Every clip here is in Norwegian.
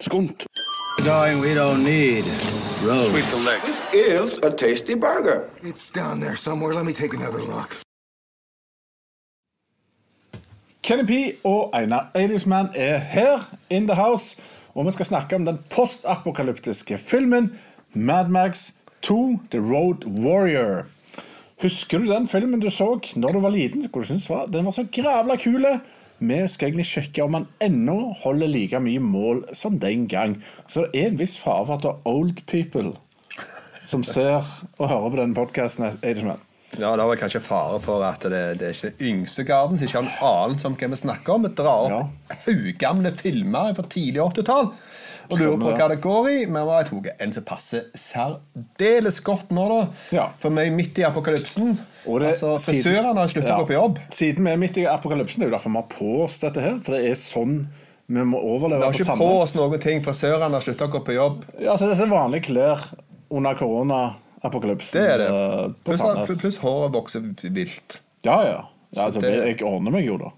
Skunt. Going, we don't need roads. This is a tasty burger. It's down there somewhere. Let me take another look. Kenny P og Einar Eidisman er her in the house. Og vi skal snakke om den postapokalyptiske filmen Mad Max 2 The Road Warrior. Husker du den filmen du så når du var liten? Hvor du synes var? Den var så gravla kul. Vi skal egentlig sjekke om han ennå holder like mye mål som den gang. Så det er en viss fare for at det er old people som ser og hører på denne podkasten. Ja, det var kanskje fare for at det, det er ikke yngstegarden som ikke har en anelse om hva vi snakker om. Vi drar opp haugamle filmer fra tidlig 80-tall og lurer på hva det går i. Men jeg tok en som passer særdeles godt nå, da. Ja. For vi er midt i apokalypsen. Og det- altså, Frisørene har sluttet Ja. å gå på jobb. Siden vi er midt i apokalypsen, det er jo derfor vi har på oss dette her. For det er sånn vi må overleve. Vi har ikke på oss noen ting. Frisørene har sluttet å gå på jobb. Ja, altså, dette er vanlige klær under koronaapokalypsen. Det er det. eh, Pluss Sandnes. pluss håret vokser vilt. Ja, ja. ja altså, Jeg ordner meg jo, da.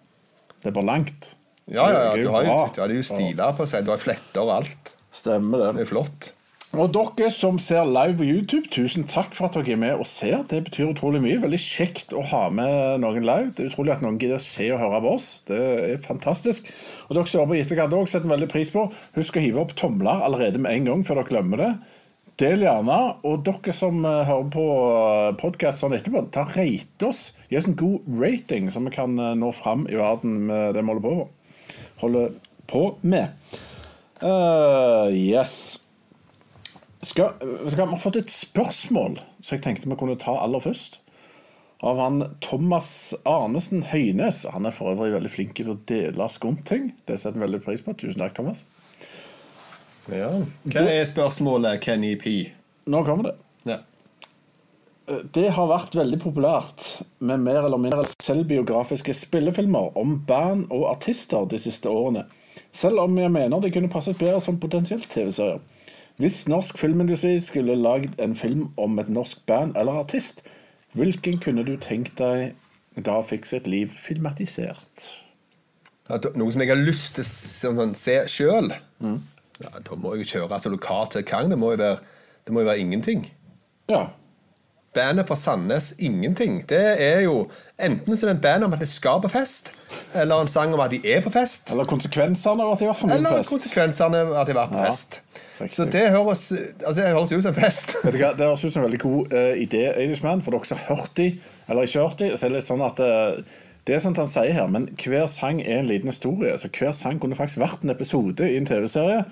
Det er bare langt. Ja, ja, ja. Du har jo, du har jo stiler på seg. Du har fletter og alt. Stemmer Det det. er flott. Og dere som ser live på YouTube, tusen takk for at dere er med og ser. Det betyr utrolig mye. Veldig kjekt å ha med noen live. Det er utrolig at noen gidder å se og høre på oss. Det er fantastisk. Og dere som jobber i etterkant òg, setter veldig pris på. Husk å hive opp tomler allerede med en gang før dere glemmer det. Del gjerne. Og dere som eh, hører på podkast sånn etterpå, ta rate oss. Gi oss en god rating, så vi kan eh, nå fram i verden med det vi holder på med. Holder på med. Uh, yes. Skal, Vi har fått et spørsmål som jeg tenkte vi kunne ta aller først. Av han Thomas Arnesen Høynes. Han er for øvrig veldig flink til å dele skumting. Det setter vi veldig pris på. Tusen takk, Thomas. Ja. Hva er spørsmålet, Kenny P? Nå kommer det. Det har vært veldig populært med mer eller mindre selvbiografiske spillefilmer om band og artister de siste årene. Selv om jeg mener det kunne passet bedre som potensielt TV-serier. Hvis norsk filmindustri skulle lagd en film om et norsk band eller artist, hvilken kunne du tenkt deg da fikk sitt liv filmatisert? At Noe som jeg har lyst til å se, sjøl? Mm. Ja, da må jeg jo kjøre altså, lokalt til Kang. Det må jo være, det må jo være ingenting. Ja. Bandet fra Sandnes Ingenting. Det er jo Enten så er det en band om at de skal på fest, eller en sang om at de er på fest. Eller konsekvensene av at de var for mye Eller fest. konsekvensene av at de var på Ja, fest. riktig. Så det høres, altså, det høres ut som en fest. Vet du hva, Det høres ut som en veldig god uh, idé, Eidishman, for dere som har hørt de, eller ikke hørt de. så er det litt sånn at uh, Det er at han sier her, men hver sang er en liten historie. Så hver sang kunne faktisk vært en episode i en TV-serie.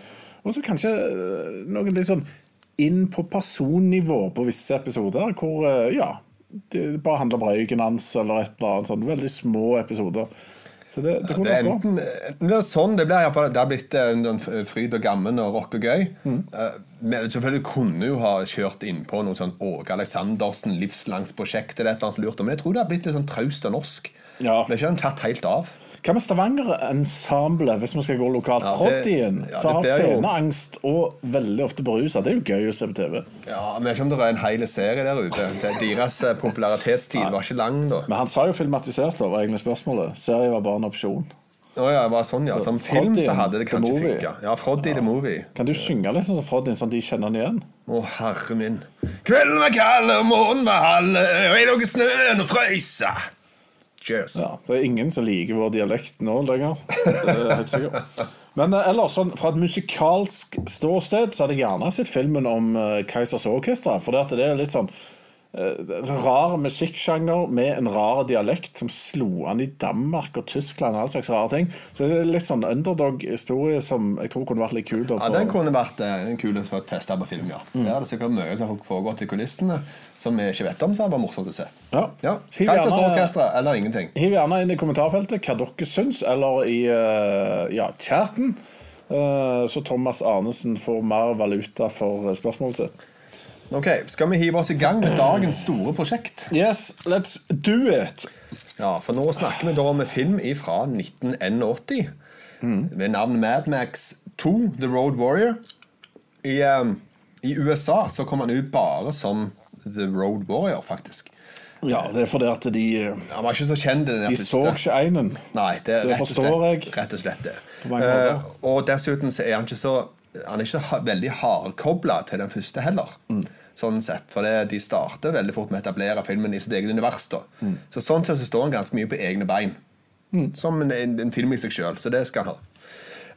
Og så kanskje eh, noen litt sånn inn på personnivå på visse episoder, hvor eh, ja, det bare handler om røyken hans eller et eller annet sånn. Veldig små episoder. Så det, det Det kunne er enten, enten det er sånn, det blir, iallfall det har blitt en sånn fryd og gammen og rock og gøy. Eh, Men selvfølgelig kunne jo ha kjørt innpå noe sånn Åge Aleksandersen, livslangsprosjekt eller et eller annet lurt. Men jeg tror det har blitt litt sånn traust og norsk. Ja. Det er ikke tatt helt av. Hva med Stavanger-ensemblet, hvis vi skal gå lokalt? Ja, Proddien, ja, som har sceneangst og veldig ofte berusa. Det er jo gøy å se på TV. Ja, men jeg vet ikke om det er en hel serie der ute. Deres popularitetstid popularitetstid var ikke lang da. Men han sa jo filmatisert, da, var egentlig spørsmålet. Serien var bare en opsjon. Å ja, det var sånn, ja. Som film så hadde det kanskje funka. Ja, Froddy the Movie. Kan du synge litt sånn som Froddy, sånn de kjenner han igjen? Å, herre min. Kvelden var kald, og månen var halv, og jeg lå i snøen og frøysa. Cheers. Ja, Det er ingen som liker vår dialekt nå lenger. Det er helt sikkert. Men eh, ellers, sånn, fra et musikalsk ståsted så hadde jeg gjerne sett filmen om Keisers Orkester. For det, er litt sånn eh, rar musikksjanger med en rar dialekt som slo an i Danmark og Tyskland og all slags rare ting. Så det er litt sånn underdog-historie som jeg tror kunne vært litt kul. å Ja, Den kunne vært eh, en kul for et festa på film, ja. Mm. Det hadde sikkert mye som har foregått i kulissene som vi ikke vet om, så det var morsomt å se. Ja. Ja, Kaizers eller ingenting. Hiv gjerne inn i kommentarfeltet hva dere syns, eller i uh, ja, chatten. eh, så Thomas Arnesen får mer valuta for eh, spørsmålet sitt. Ok, Skal vi hive oss i gang med dagens store prosjekt? Yes, let's do it! Ja, For nå snakker vi da om en film fra 1981 med navn Mad Max 2, The Road Warrior. I, um, I USA så kom han ut bare som The Road Warrior, faktisk. Ja, det er fordi at de Han var ikke så kjent De så ikke einen. Nei, det Så det forstår slett, jeg. rett og slett det. Eh, måter. og dessuten så er han ikke så Han er ikke veldig hardkobla til den første heller. Mm. Sånn sett, For det, de starter veldig fort med å etablere filmen i sitt eget univers. Mm. Så Sånn sett så står han ganske mye på egne bein. Som en, en, en film i seg sjøl. Så det skal han ha.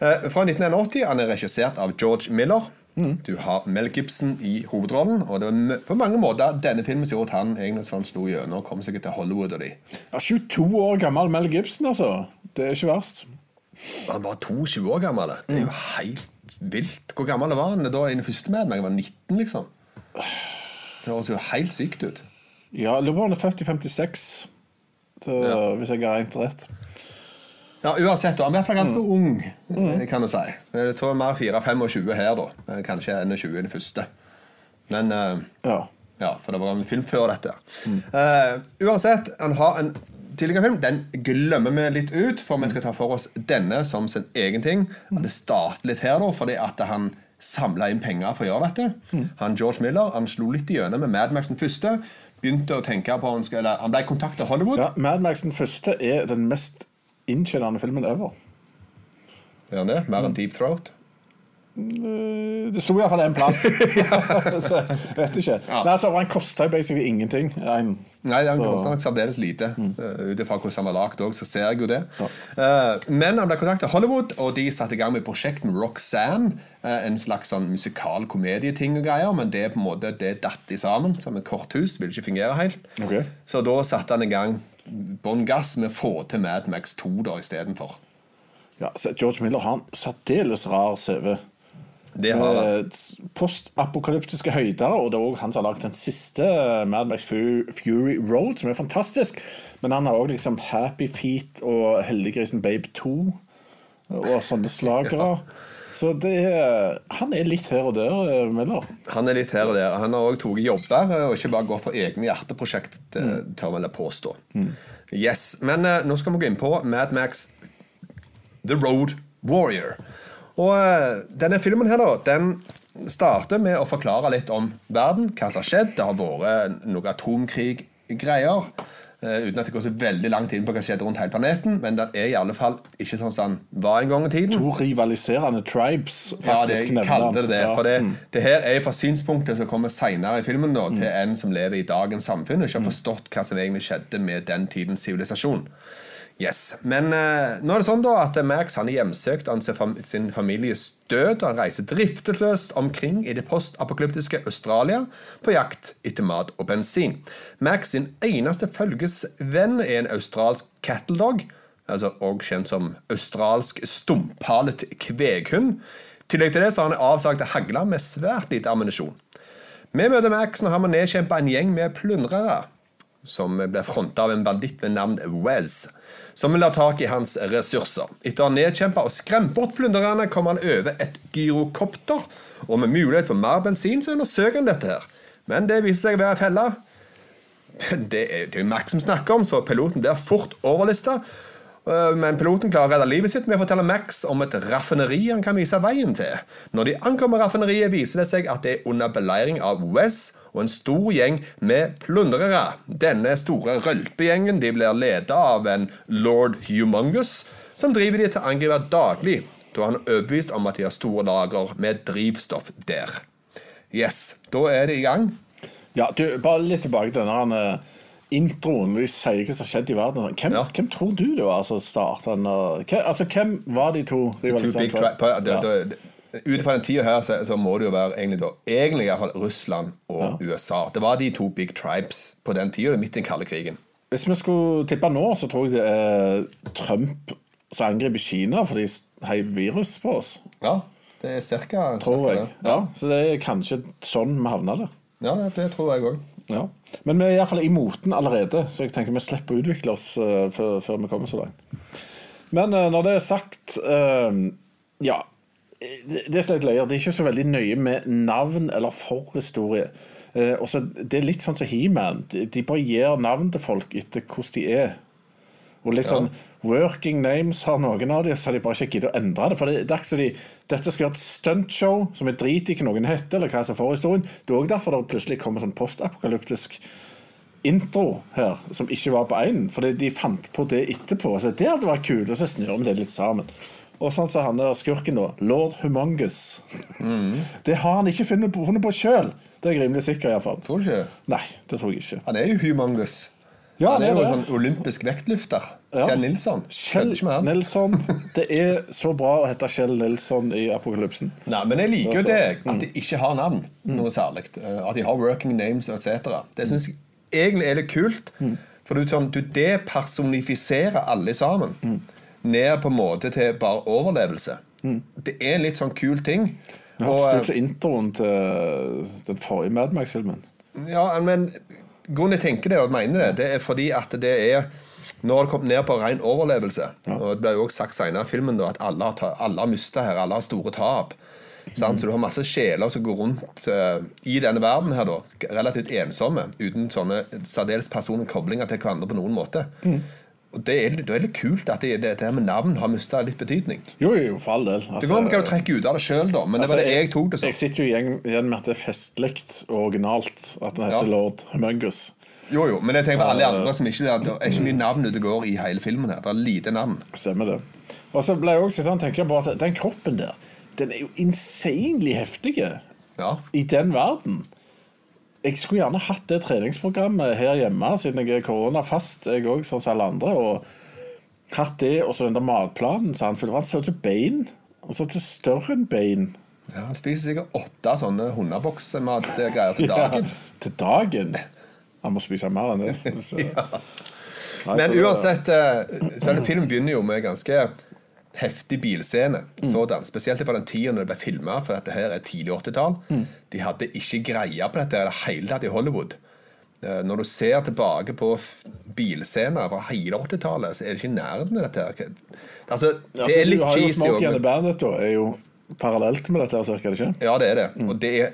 Eh, fra 1981 han er regissert av George Miller. Mm. Du har Mel Gibson i hovedrollen. Og det var på mange måter denne filmen som gjorde at han egentlig sånn slo gjennom og kom seg til Hollywood. og de. Ja, 22 år gammel Mel Gibson, altså. Det er ikke verst. Han var 22 år gammel. Det er jo helt vilt. Hvor gammel var han da i den første med meg? jeg var 19, liksom. Det høres jo helt sykt ut. Ja, jeg lurer på om han er født i 56, så, hvis jeg har regnet rett. Ja, Uansett, da, han er fall ganske ung, eh, kan du si. Jeg tror mer 4-25 her, da. Eh, Kanskje 21 i den første. Men uh, Ja. Ja, for det var en film før dette. Eh, uansett, han har en tidligere film. Den glemmer vi litt ut, for vi skal ta for oss denne som sin egen ting. At det starter litt her, da, fordi at han samla inn penger for å gjøre dette. Han George Miller han slo litt igjennom med Mad Max den første. Begynte å tenke på han, skulle, han ble kontaktet av Hollywood. ja Mad Max den første er den mest inntjenende filmen ever. Er han det? Mer enn Deep Throat? Eh, Det sto iallfall en plass. så vet ikke. Ja. Nei, altså, Han kosta basically ingenting. En. Nei, han kosta nok særdeles lite. Uh, Ut ifra hvordan han var lagd òg, så ser jeg jo det. Eh, men han ble kontaktet av Hollywood, og de satte i gang med prosjektet Roxanne. eh, en slags sånn musikal komedieting og greier, men det er på en måte det datt de sammen. Som et korthus. Ville ikke fungere helt. Okay. Så da satte han i gang bånn gass med å få til Mad Max 2 da istedenfor. Ja, så George Miller har en særdeles rar CV. Det har. Eh, Postapokalyptiske høyder, og det er også han som har lagd den siste Mad Max Fury Road, som er fantastisk. Men han har òg liksom Happy Feet og Heldiggrisen Babe 2 og sånne slagere. Så det er, han er litt her og der, eh, Miller. Han er litt her og der. Han har òg tatt jobber eh, og ikke bare gått for egne hjerteprosjekt, mm. tør jeg påstå. Yes, Men nå skal vi gå inn på Mad Max The Road Warrior. Og eh, denne filmen her da, den starter med å forklare litt om verden, hva som har skjedd. Det har vært noe atomkrig-greier. eh, uten at det går så veldig langt inn på hva som skjedde rundt hele planeten. Men den er i alle fall ikke sånn som den var en gang i tiden. To rivaliserende tribes, Ja, det kalte nevner det det. For det, Mm. det her er fra synspunktet som kommer senere i filmen, da, til en som lever i dagens samfunn og ikke har forstått hva som egentlig skjedde med den tidens sivilisasjon. Yes. Men eh, nå er det sånn da at Max han er hjemsøkt av fam- sin families død. og Han reiser drifteløst omkring i det postapokalyptiske Australia på jakt etter mat og bensin. Max sin eneste følgesvenn er en australsk cattle altså også kjent som australsk stumphalet kveghund. I tillegg til det så har han avsagte hagler med svært lite ammunisjon. Vi møter Max når han må nedkjempe en gjeng med plyndrere som blir fronta av en banditt ved navn Wes, som ha tak i hans ressurser. Etter å ha nedkjempa og skremt bort plyndrerne kommer han over et gyrokopter, og med mulighet for mer bensin så undersøker han dette her. Men det viser seg å være en felle. Det er jo Max som snakker om, så piloten blir fort overlista. Øh, Men piloten klarer å redde livet sitt med å fortelle Max om et raffineri han kan vise veien til. Når de ankommer raffineriet, viser det seg at det er under beleiring av Wes og en stor gjeng med plundrere. Denne store rølpegjengen de blir ledet av en lord Humongous, som driver de til å angripe daglig, da han er overbevist om at de har store lager med drivstoff der. Yes, da er det i gang. Ja, du, Bare litt tilbake til denne eh, introen når de sier hva som har skjedd i verden. Hvem, Ja. hvem tror du det var som starta den? eh, Hvem, altså, hvem var de to Ja. det- Ut fra den tida her så, så må det jo være egentlig da Egentlig fall Russland og USA. Det var de to big tribes på den tida, midt i den kalde krigen. Hvis vi skulle tippe nå, så tror jeg det er Trump som angriper Kina fordi de heiv virus på oss. Ja, det er cirka, Tror cirka jeg. det. Ja, så det er kanskje sånn vi havna der. Ja, det, det tror jeg òg. Ja. Men vi er iallfall i moten allerede, så jeg tenker vi slipper å utvikle oss uh, før, før vi kommer så langt. Men uh, når det er sagt uh, Ja. Det det er. Det er ikke så veldig nøye med navn eller forhistorie. Også, det er litt sånn som He-Man. De, de bare gir navn til folk etter hvordan de er. Og litt sånn working names har noen av de, så har de bare ikke giddet å endre det. For det, det de, dette skal være et stuntshow som er drit i hva noen heter, eller hva som er forhistorien. Det er òg derfor det plutselig kommer sånn postapokalyptisk intro her, som ikke var på én. Fordi de fant på det etterpå. Så det hadde vært kult, og så snur vi det litt sammen. Og sånn som han der skurken, da. Lord Humongous. Det har han ikke funnet på, funnet på sjøl. Det er jeg rimelig sikker, iallfall. Tror du ikke? Nei, det tror jeg ikke. Han er jo humongous. Ja, han er jo en sånn olympisk vektløfter. Ja. Kjell Nilsson. Kjell. Nilsson. Det er så bra å hete Kjell Nilsson i Apokalypsen. Nei, men jeg liker jo det at de ikke har navn. Noe særlig. Eh, At de har working names etc. Det syns jeg egentlig er litt kult. For du, sånn, du depersonifiserer alle sammen. Ned på en måte til bare overlevelse. Det er en litt sånn kul ting. Det Og, hørtes ut som introen til den forrige Mad Max-filmen. Ja, men grunnen jeg tenker det og mener det, det er fordi at det er Nå har det kommet ned på ren overlevelse. Og Det ble jo også sagt senere i filmen da, at alle har, alle har mista her. Alle har store tap. Sant? Så du har masse sjeler som går rundt uh, i denne verden her da, relativt ensomme, uten sånne særdeles personlige koblinger til hverandre på noen måte. Og det er, det er litt kult at det, det, det her med navn har mista litt betydning. Jo, jo, for all del. Det går an å trekke ut av det sjøl, da, men det var det jeg tok det som. Jeg sitter jo igjen, igjen med at det er festlig og originalt at den heter Ja. Lord Humungus. Jo, jo, men jeg tenker på alle andre som ikke Det er ikke mye navn ute går i hele filmen. her Det er lite navn. Stemmer det. Og så ble jeg også sittende og tenke på at den kroppen der, den er jo insanely heftig Ja. i den verden. Jeg skulle gjerne hatt det treningsprogrammet her hjemme, siden jeg er koronafast, jeg òg, sånn som alle andre. Og hatt det, og så den der matplanen. sa han, For han ser ut som bein. Han ser ut som større enn bein. Ja, han spiser sikkert åtte sånne hundeboksmatgreier til dagen. Ja, til dagen. Han må spise mer enn det. Så. Nei, Men uansett, eh, den filmen begynner jo med ganske heftig bilscene. Sådan. Spesielt fra den tida når det ble filma, for dette her er tidlig 80-tall. De hadde ikke greie på dette i det hele tatt i Hollywood. Eh, Når du ser tilbake på bilscener fra hele 80-tallet, så er det ikke i nærheten av dette. her. Altså, det er du litt har jo cheesy. And the Bandit, da, er jo parallelt med dette, cirka, ikke? Ja, det er det. Og det er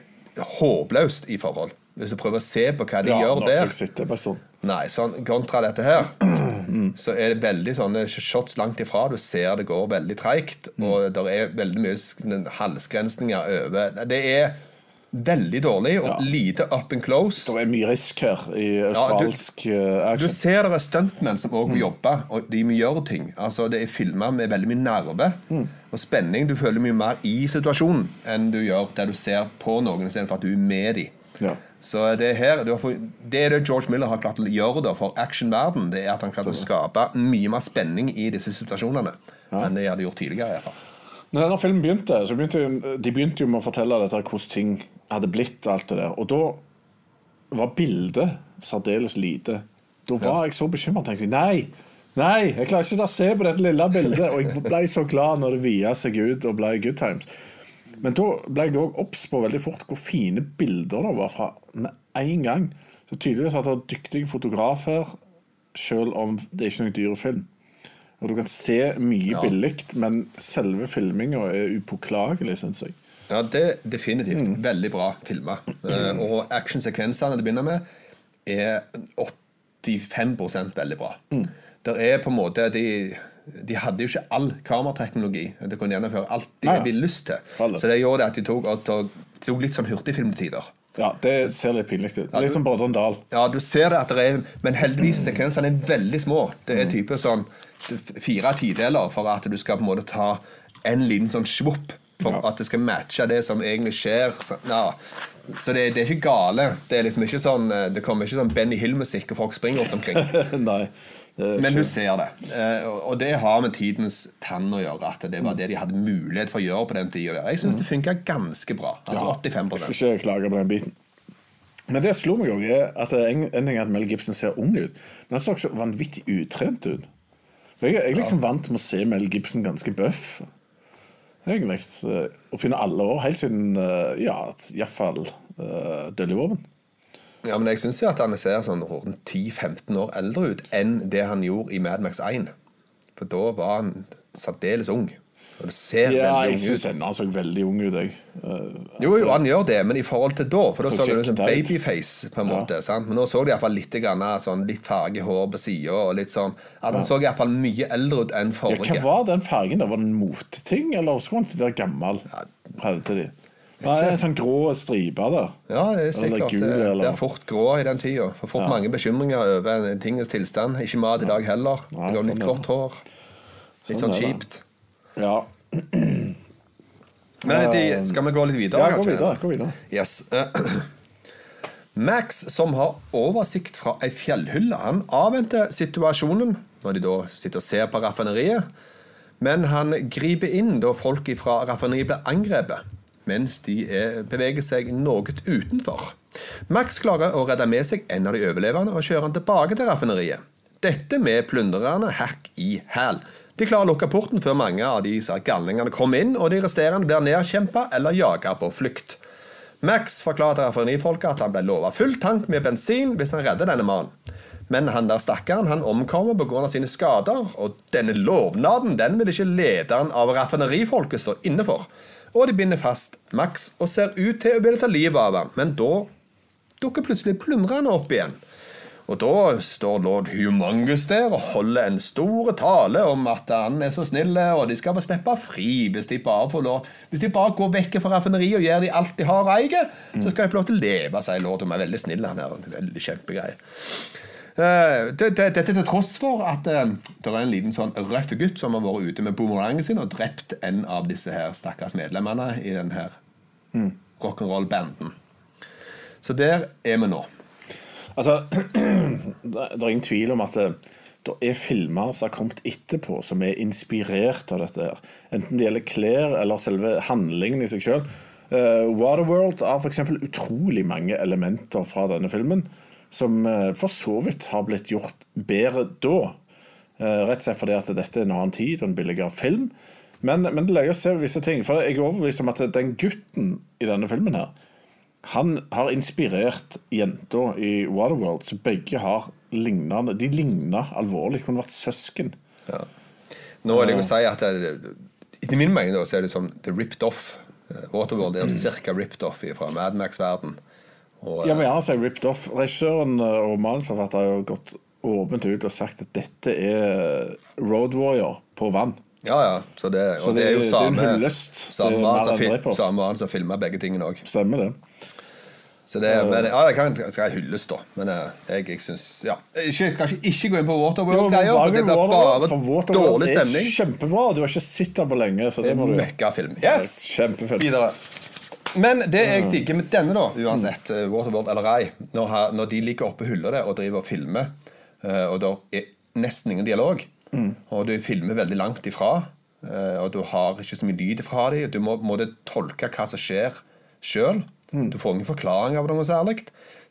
håpløst i forhold. Hvis du prøver å se på hva de Ja, gjør der en stund. Nei, sånn, kontra dette her Så er det veldig sånne shots langt ifra. Du ser det går veldig treigt Og det er veldig mye halsgrensninger over. Det er veldig dårlig Og Ja. lite up and close. Det er mye risk her i du- australsk eh, Du action. ser det er stuntmenn som også må jobbe Og de må gjøre ting. Altså det er filma med veldig mye nerve Og spenning. Du føler mye mer i situasjonen Enn du gjør der du ser på noen istedenfor for at du er med dem Ja. så det, er her, det er det George Miller har klart å gjøre da, for actionverden. Det er at han klarte å skape mye mer spenning i disse situasjonene enn det de hadde gjort tidligere. i hvert fall. Når denne filmen begynte, så begynte jo- de begynte jo med å fortelle dette, hvordan ting hadde blitt. alt det der. Og da var bildet særdeles lite. Da var jeg så bekymra. tenkte jeg, Nei, nei, jeg klarer ikke å se på dette lille bildet. Og jeg ble så glad når det via seg ut og ble good times. Men da ble jeg òg obs på veldig fort hvor fine bilder det var fra med en gang. Så tydeligvis at det er dyktige fotografer, selv om det er ikke noen dyrefilm. Og Du kan se mye billig, men selve filminga er upåklagelig, syns jeg. Ja, det er definitivt. Veldig bra filma. Eh, og actionsekvensene det begynner med, er 85% veldig bra. Der er på en måte de, de hadde jo ikke all kamerateknologi. De kunne gjennomføre alt de Nei, ville lyst til. Alle. Så det gjorde det at de tok, og tok, de tok litt sånn hurtigfilmtider. Ja, det ser litt pinlig ut. Litt som Brødrene Dal. Ja, du ser det at det er Men heldigvis sekvensene er veldig små. Det er type sånn fire tideler for at du skal på en måte ta en liten sånn svopp. For Ja. at det skal matche det som egentlig skjer. Så, ja. så det, det er ikke gale. Det er liksom ikke sånn eh, Det kommer ikke sånn Benny Hill-musikk og folk springer rundt omkring. Nei. Er Men du ser det. Eh, og- det har med tidens tann å gjøre. At det var det de hadde mulighet for å gjøre på den tida. Jeg syns det funka ganske bra. Altså Ja, 85 Jeg skal ikke klage på den biten. Men det slo meg òg, at en, en ting er at Mel Gibson ser ung ut, men han så også vanvittig utrent ut. For Jeg, er liksom vant med å se Mel Gibson ganske bøff. Egentlig. eh, Opp gjennom alle år, helt siden eh, ja, iallfall uh, Dødelig Ja, men jeg syns at han ser sånn rundt 10-15 år eldre ut enn det han gjorde i Mad Max 1. For da var han særdeles ung. Og det ser Ja, jeg veldig ung syns ennå han så veldig ung ut, jeg. Eh, Jo, jo, han gjør det, men i forhold til da For da Så du som babyface, på en måte. sant? Men nå så du iallfall litt, grann, sånn, litt farge i hår på sida, og litt sånn At han så iallfall mye eldre ut enn forrige. Ja, hva var den fargen? Da? Var det en moteting, eller skulle han være gammel? Prøvde de. Nei, en sånn grå stripe der. Ja, det er Eller sikkert. gul, det, eller- det er fort grå i den tida. Får fort mange bekymringer over en tingens tilstand. Ikke mat i dag heller. Nei, Det går sånn litt er kort det. hår. Litt Sånn sånn er kjipt. Ja, Men de, skal vi gå litt videre, ja gå videre. Gå videre. Yes. Max, som har oversikt fra ei fjellhylle, han avventer situasjonen når de da sitter og ser på raffineriet. Men han griper inn da folk fra raffineriet blir angrepet, mens de er, beveger seg noe utenfor. Max klarer å redde med seg en av de overlevende og kjører han tilbake til raffineriet. Dette med plyndrerne hakk i hæl. De klarer å lukke porten før mange av de galningene kommer inn, og de resterende blir nedkjempa eller jaga på flukt. Max forklarer til raffinerifolket at han ble lova full tank med bensin hvis han redder denne mannen. Men han der stakkaren han omkommer pga. sine skader, og denne lovnaden den vil ikke lederen av raffinerifolket stå inne for. Og de binder fast Max og ser ut til å ville ta livet av ham, men da dukker plutselig plundrerne opp igjen. Og da står lord Humongus der og holder en stor tale om at han er så snill, og de skal få slippe fri hvis de bare får lov Hvis de bare går vekk fra raffineriet og gjør de alt de har å eier, så skal de få lov til å leve, sier lord. Han er veldig snill, han her. Veldig kjempegreie. Eh, det- det- Dette til tross for at eh, det er en liten sånn røff gutt som har vært ute med boomerangen sin og drept en av disse her stakkars medlemmene i denne her rock'n'roll-banden. Så der er vi nå. Altså, det er ingen tvil om at det, det er filmer som har kommet etterpå, som er inspirert av dette. her. Enten det gjelder klær eller selve handlingen i seg sjøl. Waterworld har f.eks. utrolig mange elementer fra denne filmen som eh, for så vidt har blitt gjort bedre da. Eh, rett og slett fordi at dette er en annen tid og en billigere film. Men, men det legger seg visse ting. For jeg er overbevist om at den gutten i denne filmen her, han har inspirert jenta i Waterworld, så begge har lignende De ligner alvorlig. Kunne vært søsken. Nå vil jeg jo si at det, Etter min mening da, så er det som er ripped off. Eh, Waterworld er jo cirka ripped off fra Mad Max-verden. Og, ja, Jeg må gjerne si ripped off. Regissøren eh, og manusforfatteren har gått åpent ut og sagt at dette er Road Warrior på vann. ja, ja. Så det, og det jo det- det er jo samme. Samme Det er som filma begge tingene òg. Stemmer det? Så det, men, ja, det kan, skal hylles, da. Men eh, jeg, jeg syns ja. Ikke, Kanskje ikke gå inn på men Waterworld-greier. Det blir bare Waterworld dårlig er. Kjempebra. Du har ikke sett den på lenge. Så Det det er må du møkkafilm. Yes! Kjempefilm. Videre. Men det jeg digger med denne, da, uansett, eh, Waterworld eller ei, når, når de ligger oppe hyller det og driver og filmer, eh, og det er nesten ingen dialog, og du filmer veldig langt ifra, eh, og du har ikke så mye lyd fra dem, du må, må tolke hva som skjer sjøl. Du får ingen forklaring av noe særlig.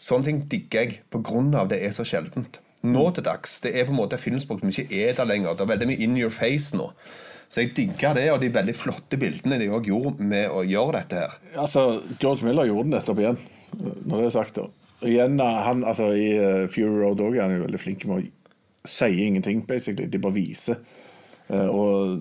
Sånne ting digger jeg av det er så sjeldent. Nå til dags. Det er på en måte filmspråk som ikke er der lenger. Det er veldig mye in your face nå. Så jeg digger det, og de veldig flotte bildene de også gjorde med å gjøre dette her. Altså, George Miller gjorde den nettopp igjen, når det er sagt. da. Igjen, eh, han, altså, I eh, Fury Road òg er han jo veldig flink med å si ingenting, basically. De bare viser. Eh, og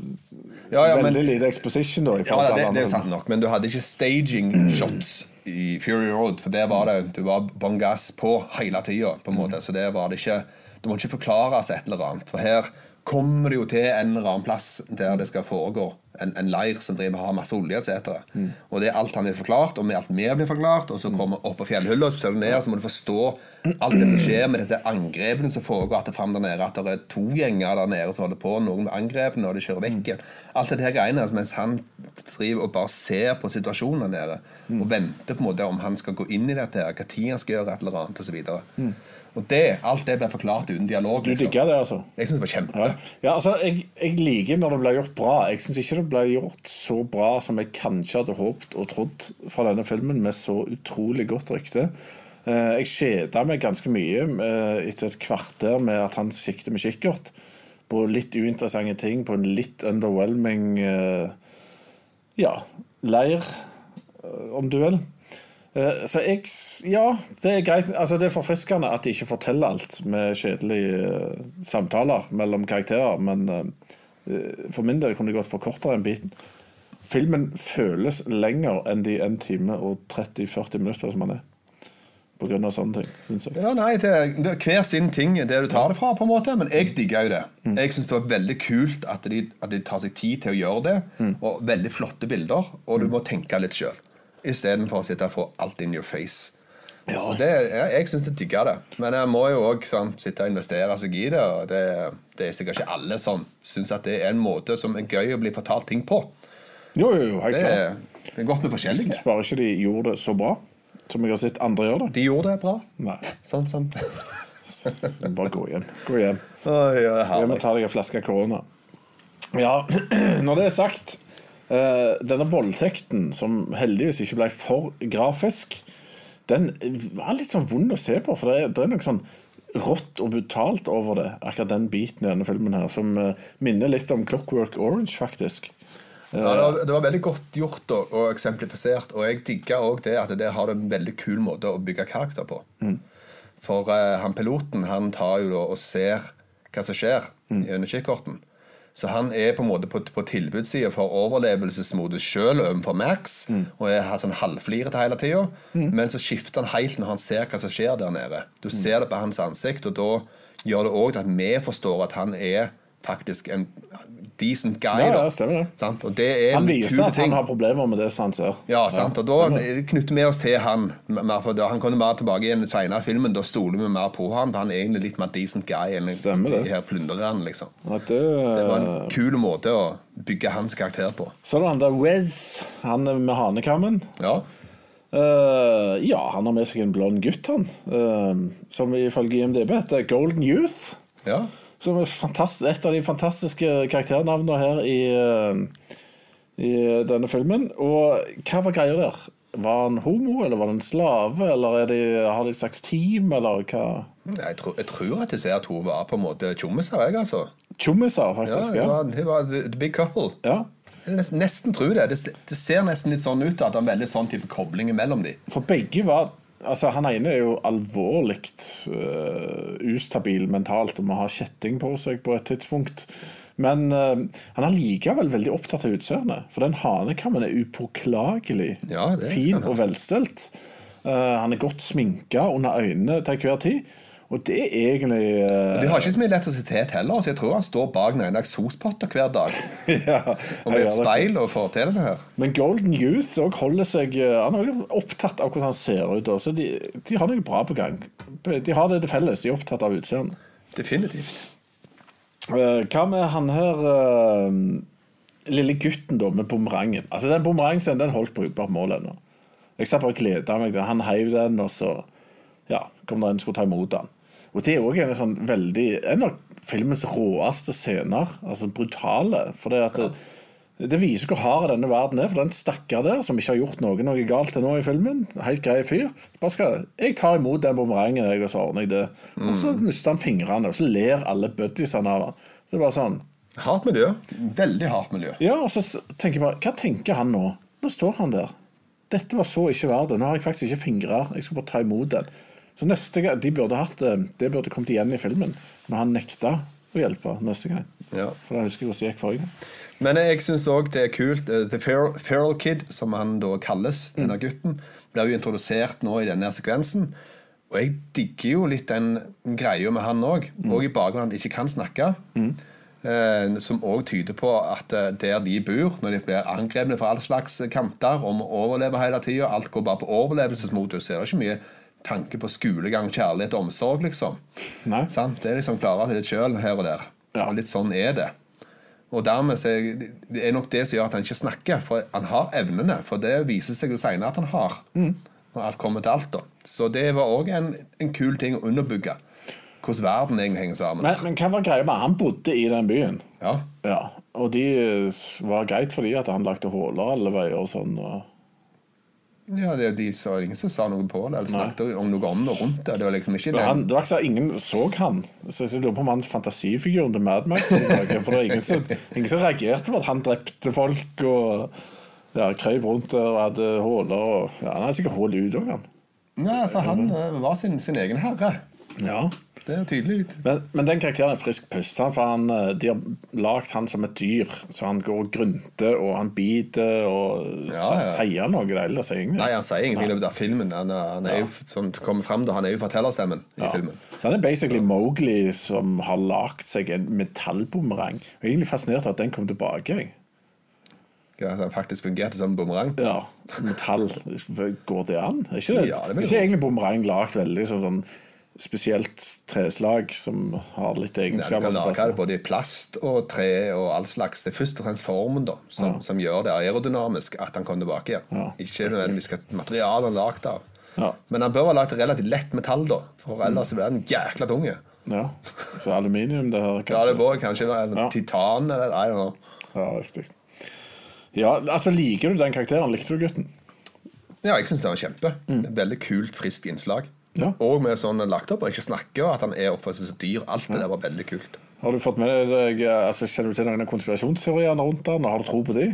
Ja, ja, men- veldig lite exposition, da. i Ja, det, det er jo sant nok, men du hadde ikke staging shots i Fury Road, for der var det Du var bånn gass på hele tida, på en måte, så det var det ikke Du må ikke forklare seg et eller annet, for her kommer det jo til en eller annen plass der det skal foregå en, en leir som driver har masse olje, etc. Og det er alt han blir forklart, og med alt vi blir forklart, og så kommer opp på fjellhylla, så ned, og så må du forstå alt det som skjer med dette angrepene som foregår, at det fram der nede, at det er to gjenger der nede som holder på, noen angrepene, og de kjører vekk igjen. Alt dette her greiene, altså, mens han driver og bare ser på situasjonen der nede, og venter på en måte om han skal gå inn i dette her, tid han skal gjøre et eller annet, og så videre. Og det, alt det ble forklart uten dialog. Du liksom. digger det, altså? Jeg syns det var kjempe. Ja, ja altså, jeg, jeg liker når det blir gjort bra. Jeg syns ikke det ble gjort så bra som jeg kanskje hadde håpet og trodd fra denne filmen, med så utrolig godt rykte. Eh, Jeg kjeda meg ganske mye eh, etter et kvarter med at han sikter med kikkert på litt uinteressante ting, på en litt underwhelming eh, ja, leir, om du vil. Eh, Så jeg Ja, det er greit. Altså, det er forfriskende at de ikke forteller alt med kjedelige eh, samtaler mellom karakterer, men eh, For min del kunne de gått forkortere den biten. Filmen føles lenger enn de 1 time og 30-40 minutter som den er. På grunn av sånne ting, syns jeg. Ja, nei, det, det er Hver sin ting det du tar det fra, på en måte men jeg digger jo det. Jeg syns det var veldig kult at de, at de tar seg tid til å gjøre det. Og veldig flotte bilder, og du må tenke litt sjøl. Istedenfor å sitte og få alt in your face. Så det, jeg, jeg syns jeg digger det. Men jeg må jo òg sitte og investere seg i det. Og det, det er sikkert ikke alle som syns at det er en måte som er gøy å bli fortalt ting på. Jo, jo, jo, helt Det klart. det er godt med Jeg forskjellige. syns bare ikke de gjorde det så bra som jeg har sett andre gjøre det. De gjorde det bra. Nei, Sånn som bare gå igjen. Gå hjem. Oi, ja, Jeg må ta deg en flaske korona. Ja, når det er sagt Denne voldtekten, som heldigvis ikke ble for grafisk, den var litt sånn vond å se på. For det er, det er noe sånn rått og brutalt over det, akkurat den biten i denne filmen her, som eh, minner litt om Clockwork Orange, faktisk. Ja, det, var, det var veldig godt gjort og, og eksemplifisert. Og jeg digger òg det at det har en veldig kul måte å bygge karakter på. For uh, han piloten han tar jo da og ser hva som skjer gjennom kikkerten. Så han er på en måte på, på tilbudssida for overlevelsesmodus sjøl overfor Max. Og er sånn halvflirete hele tida. Men så skifter han helt når han ser hva som skjer der nede. Du ser det på hans ansikt, og da gjør det òg at vi forstår at han er faktisk en decent guy. Ja, ja, stemmer det. Sant? Og det er Han viser kul at ting. han har problemer med det som han ser. Ja, sant. Og da stemmer. knytter vi oss til han. For da han kommer mer tilbake igjen senere i filmen. Da stoler vi mer på han, han er egentlig litt mer decent guy enn Stemmer de her plyndrerne. Liksom. Det, Det var en kul måte å bygge hans karakter på. Så er det han der Wes, han med hanekammen. Ja, Uh, ja, han har med seg en blond gutt, han. Uh, som ifølge IMDb heter Golden Youth. ja. Som er et av de fantastiske karakternavnene her i, eh, i denne filmen. Og hva var greia der? Var han homo, eller var han en slave, eller er de, har de et slags team, eller hva? Jeg, tror, jeg tror at du ser at hun var på en måte tjommiser, jeg, altså. Tjommiser, faktisk. ja. Ja, var, det var the, the big couple. ja. Jeg nesten, nesten tror det. det. Det ser nesten litt sånn ut at det er en veldig sånn type kobling mellom dem. For begge var Altså, Han ene er jo alvorlig uh, ustabil mentalt og må ha kjetting på seg på et tidspunkt. Men uh, han er likevel veldig opptatt av utseendet. For den hanekammen er upåklagelig Ja, fin og velstelt. Uh, han er godt sminka under øynene til enhver tid. Og det er egentlig uh... De har ikke så mye elektrisitet heller, så jeg tror han står bak noen eksospotter hver dag. ja, Og med et speil og får til det her. Men Golden Youth holder seg eh, Han er også opptatt av hvordan han ser ut. Så De, de har noe bra på gang. De har det til felles. De er opptatt av utseendet. Definitivt. Uh, Hva med han her uh, lille gutten da med bumerangen? Altså Den bumerangen den holdt brukbart mål ennå. Jeg satt bare og gleda meg. Han heiv den, og så ja, kom det en skulle ta imot den. Og det er òg en sånn veldig En av filmens råeste scener. Altså brutale. For det at det, det viser hvor hard denne verden er. For den stakkar der, som ikke har gjort noe, noe galt til nå i filmen, helt grei fyr bare skal, Jeg tar imot den bumerangen, jeg, og så ordner jeg det. Og så mister han fingrene, og så ler alle buddiesene av han. Så det er bare sånn Hardt miljø. Veldig hardt miljø. Ja, og så tenker jeg bare Hva tenker han nå? Nå står han der. Dette var så ikke verdt det. Nå har jeg faktisk ikke fingre. Jeg skal bare ta imot den. Så neste gang, de burde hatt det Det burde kommet igjen i filmen, når han nekta å hjelpe neste gang. Ja. For jeg husker hvordan det gikk forrige gang. Men jeg syns òg det er kult. eh, The Feral, Feral Kid, som han da kalles, denne gutten, blir jo introdusert nå i denne sekvensen. Og jeg digger jo litt den greia med han òg. Og i bakgrunnen at han ikke kan snakke. Eh, som òg tyder på at eh, der de bor, når de blir angrepne fra alle slags kanter, og må overleve hele tida, alt går bare på overlevelsesmodus, så er det ikke mye tanke på skolegang, kjærlighet og omsorg, liksom. Nei. Sant? Det er liksom klare til litt sjøl her og der. Ja. Og litt sånn er det. Og dermed er det nok det som gjør at han ikke snakker, for han har evnene. For det viser seg jo seinere at han har. Når alt kommer til alt, da. Så det var òg en, en kul ting å underbygge. Hvordan verden egentlig henger sammen. Men, men hva var greia med Han bodde i den byen. Ja. Ja, Og de eh, var greit fordi at han lagde huller alle veier og sånn. Og... ja, det, de sa ingen som sa noe på det, eller snakket om noe om det rundt det. Det var liksom ikke han, det var ikke så ingen så han. Så jeg lurer på om han fantasifiguren til Mad Max. For det var ingen som, ingen som reagerte på at han drepte folk og ja, krøp rundt og hadde huller. Og, ja, han hadde sikkert hull ut òg, han. Nei, altså Han eh, var sin, sin egen herre. Ja. Det er tydelig. Men, men den karakteren er frisk pust. For han, eh, de har lagd han som et dyr. Så han går og grynter, og han biter, og Ja, ja. sier noe ellers, egentlig? Nei, han sier ingenting i løpet av filmen. Han er, han er jo, som kommer frem, da, han er jo fortellerstemmen i filmen. Så han er basically Mowgli som har lagd seg en metallbumerang. Jeg er egentlig fascinert at den kom tilbake. jeg. Ja, at han faktisk fungerte som bumerang. Ja, metall. Går det an? Er ikke det? Ja, det er ikke egentlig bumerang lagd veldig sånn, sånn spesielt treslag som har litt Ja, du kan lage det både i plast og tre og all slags. Det er først og fremst formen da, som, som gjør det aerodynamisk at han kommer tilbake igjen. Ja. Ikke nødvendigvis hva materialet han er lagd av. Ja. Men han bør ha lagd relativt lett metall, da, for ellers blir han jækla tunge. Ja. Så aluminium, det her, Ja, det bør kanskje være Ja. titan eller I don't know. Ja, riktig. Ja, altså Liker du den karakteren? Likte du gutten? Ja, jeg syns den var kjempe. Er Veldig kult, friskt innslag. Ja. Og med sånn lagt opp og ikke snakke, og at han er oppført så som dyr. Alt det der var veldig kult. Har du fått med deg altså, Kjenner du til noen av konspirasjonsteoriene rundt den? Har du tro på de?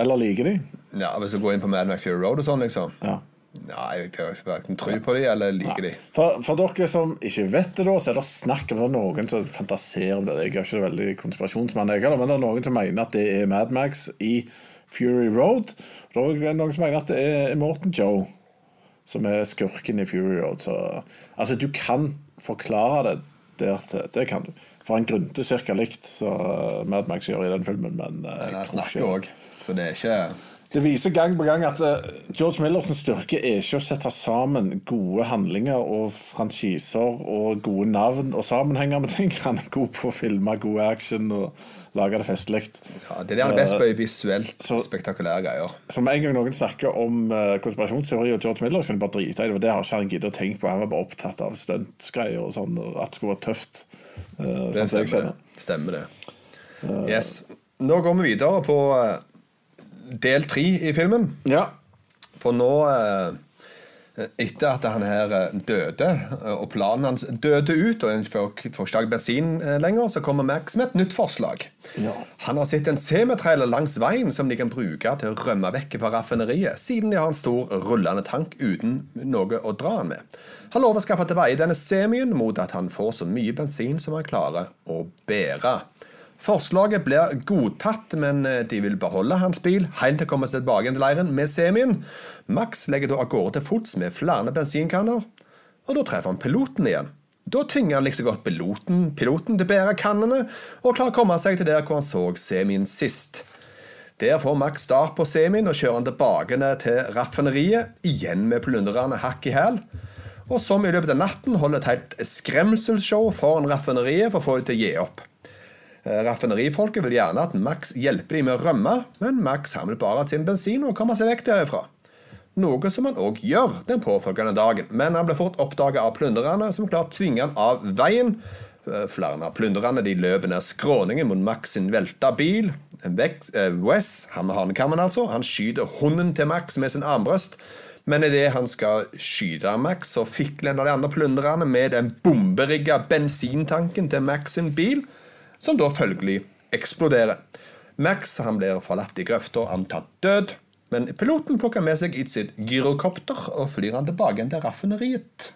Eller liker de? Ja, Hvis du går inn på Mad Max Fury Road og sånn, liksom Ja. Nei, jeg har ikke hverken tro på de eller liker de. For, for dere som ikke vet det, da, så er det snakk om det noen som fantaserer om det. Jeg er ikke veldig konspirasjonsmann, jeg heller, men det er noen som mener at det er Mad Max i Fury Road. Og det er noen som mener at det er Morten Joe som er skurken i Fury Road. Så altså, du kan forklare det der til. Det kan du. For han grunte ca. likt som Mad Max gjør i den filmen, men eh, Men jeg jeg snakker òg, så det er ikke det viser gang på gang at eh, George Millers styrke er ikke å sette sammen gode handlinger og franchiser og gode navn og sammenhenger med ting. Han er god på å filme god action og lage det festlig. ja, Det er han best på i visuelt så- spektakulære greier. Så med en gang noen snakker om uh, konspirasjonsteori og George Miller, så kan de bare drite i det. for Det har ikke han giddet å tenke på. Han var bare opptatt av stuntgreier og sånn, og at det skulle være tøft. eh, Det sånn stemmer, det. stemmer det. Yes. Nå går vi videre på eh, del tre i filmen. Ja. For nå eh, Etter at han her eh, døde, eh, og planen hans døde ut, og en får ikke bensin lenger, så kommer Max med et nytt forslag. Ja. Han har sett en semitrailer langs veien som de kan bruke til å rømme vekk fra raffineriet, siden de har en stor rullende tank uten noe å dra med. Han lover å skaffe til veie denne semien mot at han får så mye bensin som han klarer å bære. Forslaget blir godtatt, men eh, de vil beholde hans bil helt til å komme seg tilbake til leiren med semien. Max legger da av gårde til fots med flere bensinkanner, og da treffer han piloten igjen. Da tvinger han liksom godt piloten, piloten til å bære kannene og klarer å komme seg til der hvor han så semien sist. Der får Max start på semien og kjører han tilbake til raffineriet, igjen med plyndrerne hakk i hæl. Og som i løpet av natten holder et helt skremselsshow foran raffineriet for å få dem til å gi opp. Eh, Raffinerifolket vil gjerne at Max hjelper dem med å rømme, men Max har vel bare sin bensin og kommer seg vekk derifra. Noe som han òg gjør den påfølgende dagen, men han blir fort oppdaget av plyndrerne, som klarer tvinger han av veien. Eh, Flere av plyndrerne de løper ned skråningen mot Max sin velta bil. Eh, Wes, han med hanekammen altså, han skyter hunden til Max med sin armbrøst. Men idet han skal skyte Max, så fikler en av de andre plyndrerne med den bomberigga bensintanken til Max sin bil, som da følgelig eksploderer. Max han blir forlatt i grøfta, antatt død, men piloten plukker med seg i sitt gyrokopter og flyr han tilbake igjen til raffineriet.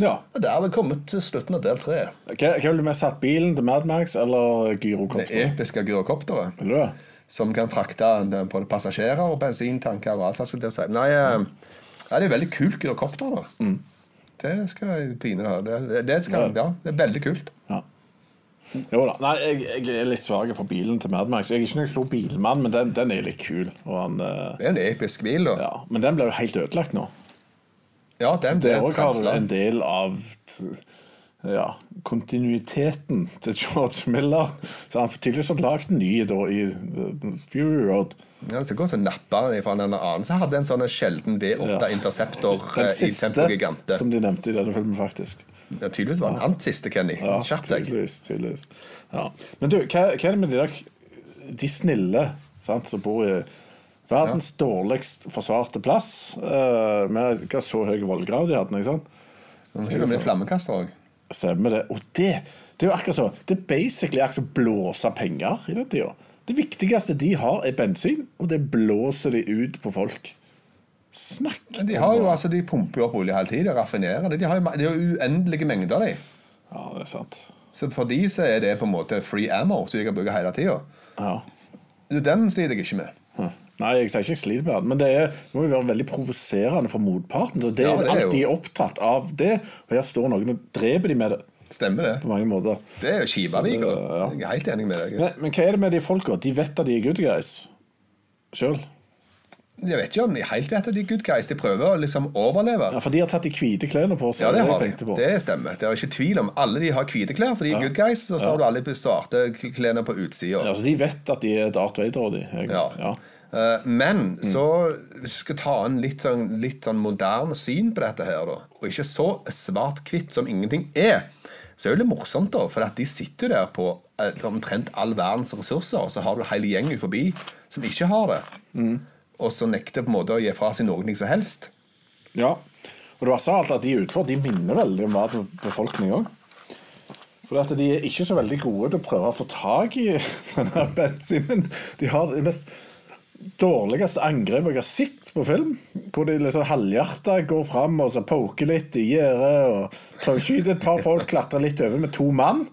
ja. Og Der har vi kommet til slutten av del tre. Hva, hva du mest hatt? Bilen til Mad Max eller Det episke gyrokopteret. Vil du det? som kan frakte både passasjerer og bensintanker og alt. slags. si. Nei, eh, ja, det er veldig kult gyrokopter. da. Det skal jeg pine ha. Det, det, skal, ja, det er veldig kult. Ja. Jo da. Nei, jeg, jeg er litt svak for bilen til Mad Max. Jeg er ikke noen stor bilmann, men den, den er litt kul. Han, eh, Det er en episk bil. da. ja. Men den ble jo helt ødelagt nå. Ja, den ble Det har en del av ja, kontinuiteten til George Miller. Så han har tydeligvis fått lagd en ny da, i Fury Road. Ja, det skal godt å nappe fra en annen som hadde en sånn sjelden V8 Ja. Interceptor Den siste, i som de nevnte i denne filmen, faktisk. Ja, tydeligvis var han hans siste, Kenny. Ja, tydeligvis. tydeligvis. Ja. Men du, hva, hva er det med de der De snille sant, som bor i verdens dårligst forsvarte plass? Uh, med hva så høy vollgrav de hadde. ikke sant? Skal det bli flammekaster òg. Stemmer det. Og det, det er jo akkurat så. Det er basically akkurat som blåse penger i den tida. Det viktigste de har, er bensin, og det blåser de ut på folk. Snakk De har jo altså, de pumper jo opp olje hele tiden, raffinerer det. De har jo, de har uendelige mengder, de. Ja, det er sant. Så for de så er det på en måte free ammo, som de kan bruke hele tida. Ja. Den sliter jeg ikke med. Hm. Nei, jeg sier ikke jeg sliter med den, men det, er, det må jo være veldig provoserende for motparten. Så det Ja, det er alltid opptatt av det, og her står noen og dreper de med det Stemmer det. på mange måter. Det er jo Kivavik. Så det- da. ja. Jeg er helt enig med deg. Men, men hva er det med de folka? De vet at de er good guys sjøl. Jeg vet ikke om de helt vet at de er good guys. De prøver å liksom overleve. Ja, for de har tatt de hvite klærne på seg. Ja, det har de. Det stemmer. Det er ikke tvil om Alle de har hvite klær, for de er good guys. Og så har du alle de svarte klærne på utsida. Ja, så de vet at de er Darth Vader, og de. Ja. Ja. Eh, Men så hvis du skal ta en litt sånn, litt sånn moderne syn på dette her, da, og ikke så svart-hvitt som ingenting er, så er det litt morsomt, da, for at de sitter der på eh, omtrent all verdens ressurser, og så har du hele gjengen forbi som ikke har det. Og så nekter på en måte å gi fra seg noe som helst. Ja. Og det verste av alt at de utenfor de minner veldig om verdens befolkning òg. For at de er ikke så veldig gode til å prøve å få tak i denne bensinen. De har det mest dårligste angrepet jeg har sett på film. Hvor de liksom halvhjerta går fram og så poker litt i gjerdet og skyte et par folk, klatre litt over med to mann.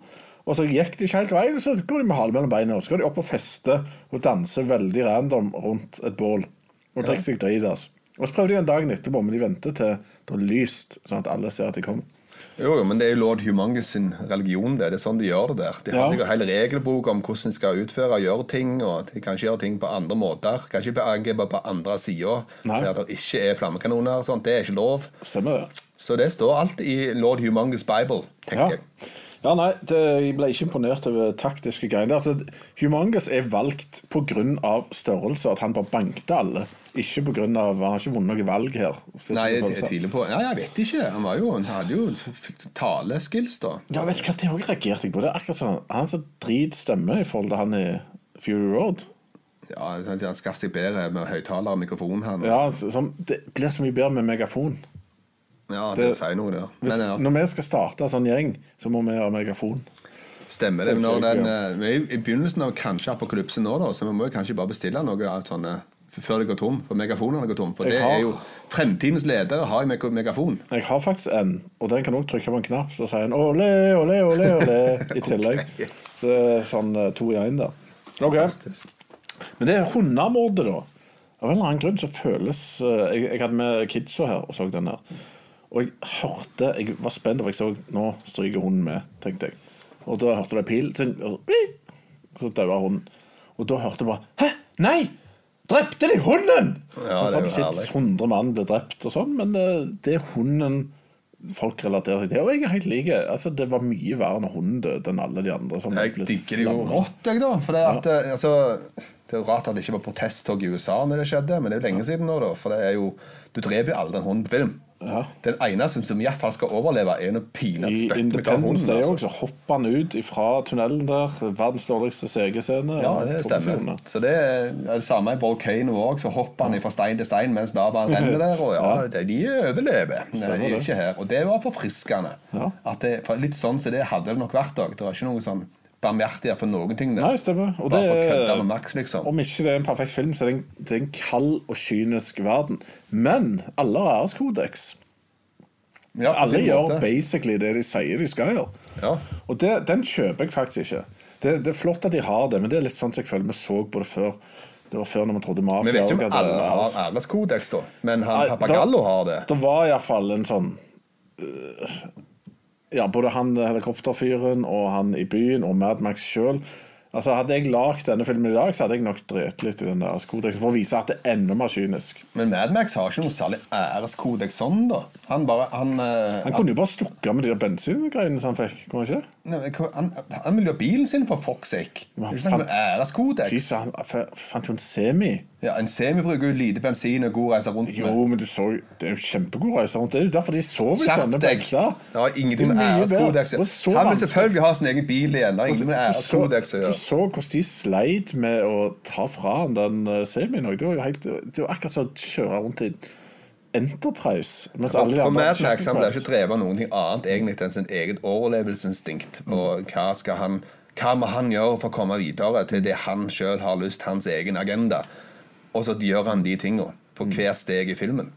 Og så gikk de ikke helt veien, så går de med halen mellom beina. Og så skal de opp og feste og danse veldig random rundt et bål. Og drikke seg dritas. Og så prøvde de en dag etterpå, men de venter til det er lyst, sånn at alle ser at de kommer. Jo, jo, men det er jo lord Humangus sin religion. Det Det er sånn de gjør det der. De har Ja. sikkert hele regelbok om hvordan de skal utføre og gjøre ting. Og de kan ikke gjøre ting på andre måter. Kan ikke angripe på andre sida der det ikke er flammekanoner. og Sånt. Det er ikke lov. Stemmer det? Så det står alt i lord Humangus' Bible, tenker Ja. jeg. Ja, nei, det, Jeg ble ikke imponert over taktiske greier. Altså, Humangus er valgt pga. størrelse, at han bare bankte alle. Ikke pga. Han har ikke vunnet noe valg her. Nei, jeg, på jeg tviler på Nei, jeg vet ikke. Han, var jo, han hadde jo taleskills, da. Ja, vet du hva, Det også reagerte jeg på. Det er akkurat sånn, Han som drit stemme i forhold til han i Fury Road. Ja, Han skaffer seg bedre med høyttaler og mikrofon her. nå. Ja, så- som, Det blir så mye bedre med megafon. Ja, det- det sier noe det. Hvis, Men ja, Når vi skal starte en sånn gjeng, så må vi ha megafon. stemmer det. Når den, eh, vi er i begynnelsen av kanskje apokalypsen nå, da, så vi må kanskje bare bestille noe sånne før det går tom. For megafonene går tom. For Jeg det har- er jo Fremtidens ledere har jo megafon. Jeg har faktisk en, og den kan også trykke på en knapp, så sier en ole, ole, ole, ole i tillegg. Så det er sånn eh, to i én da. Okay. Men det er hundemordet, da. Av en eller annen grunn så føles eh, Jeg, jeg hadde med kidsa her og så den der. Og jeg hørte Jeg var spent, for jeg så Nå stryker hunden med, tenkte jeg. Og da hørte jeg pil, så, og så, daua hunden. Og da hørte jeg bare Hæ? Nei! Drepte de hunden?! Ja, det er jo herlig. 100 mann ble drept og sånn, men eh, det er hunden folk relaterer seg til. Og jeg er helt like. Altså, det var mye verre når hunden døde enn alle de andre. Som Jeg digger det jo rått, jeg, da. For det, at, ja. altså, det er jo rart at det ikke var protesttog i USA når det skjedde, men det er jo lenge siden nå, da. For det er jo Du dreper jo aldri en hund på film. Ja. Den eneste som iallfall skal overleve, er når peanuts spytter Independence Day hunden. Altså. så hopper han ut fra tunnelen der. Verdens dårligste CG-scene. Ja, det stemmer. Så det er det samme i Volcano òg. Så hopper han fra stein til stein mens lavaen renner der. Og ja, de overlever. Det de er ikke her. Og det var forfriskende. Ja. Det, for litt sånn som det hadde det nok vært òg. Det var ikke noe sånn barmhjertighet for noen ting. der. Nei, stemmer. Og Bare det for å kødde med Max, liksom. Om ikke det er en perfekt film, så er det en, det er en kald og kynisk verden. Men alle har æreskodeks. Ja, Alle gjør måte. basically det de sier de skal gjøre. Ja. Og det, den kjøper jeg faktisk ikke. Det, det er flott at de har det, men det er litt sånn som jeg føler vi så på det før. Det var før når vi trodde mafia Vi vet ikke om alle har æres- æreskodeks, da. Men han Papagallo har det. Det var iallfall en sånn øh, Ja, både han helikopterfyren og han i byen og Mad Max sjøl. Altså, hadde jeg lagd denne filmen i dag, så hadde jeg nok drept litt i den der kodeksen for å vise at det er enda mer kynisk. Men Mad Max har ikke noe særlig æreskodeks sånn, da. Han bare Han, uh, Han kunne jo bare stukket av med de der bensingreiene som han fikk. Kunne han ikke? Nei, han, han ville jo ha bilen sin, for fuck's sake. Han- noe æreskodeks. Han fant jo en semi. Ja, En semi bruker jo lite bensin og god reise rundt med. Jo, men du så Det er jo kjempegod reise rundt. Det er jo derfor de sover i sånne benker. Det har ingenting med er æreskodeks å er Han vil selvfølgelig ha sin egen bil igjen. Det har ingenting med æreskodeks å du så hvordan de sleit med å ta fra han den eh, semien òg. Det var jo helt, det var akkurat som å kjøre rundt i Enterprise. Mens alle de For andre Max han ble ikke drevet av noen ting annet egentlig enn sin eget overlevelsesinstinkt. Og hva skal han hva må han gjøre for å komme videre til det han sjøl har lyst, hans egen agenda? Og så gjør han de tinga. på hvert steg i filmen.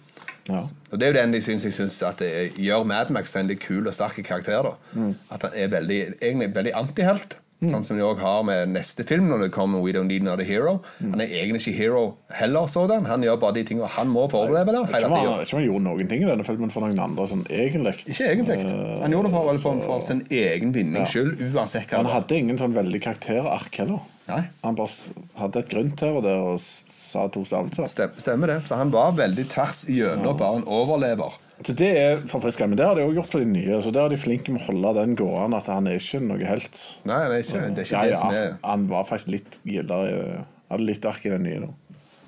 Ja. Og Det er jo den jeg syns, jeg synes at det gjør Mad Max til en litt kul og sterk karakter. da At han er veldig, egentlig veldig antihelt. Sånn som de også har med neste film, når det kommer We Don't Need Another Hero. Han er egentlig ikke hero heller, sådan. Han gjør bare de tingene han må foreleve der. Jeg tror han, gjorde noen ting i denne filmen for noen andre, sånn egentlig. Ikke egentlig. Han gjorde det for, vel, for, for sin egen vinnings skyld, uansett hva Han hadde ingen sånn veldig karakterark heller. Nei. Han bare hadde et grunn og der og sa to stavelser. Stem- Stemmer det. Så han var veldig tvers igjennom bare en overlever. Så det er forfriskende. Men det har de også gjort på de nye. Så der er de flinke med å holde den gående, at han er ikke noe helt. Nei, det er ikke det, er ikke Ja, det som er han var faktisk litt gildere. Hadde litt ark i den nye nå.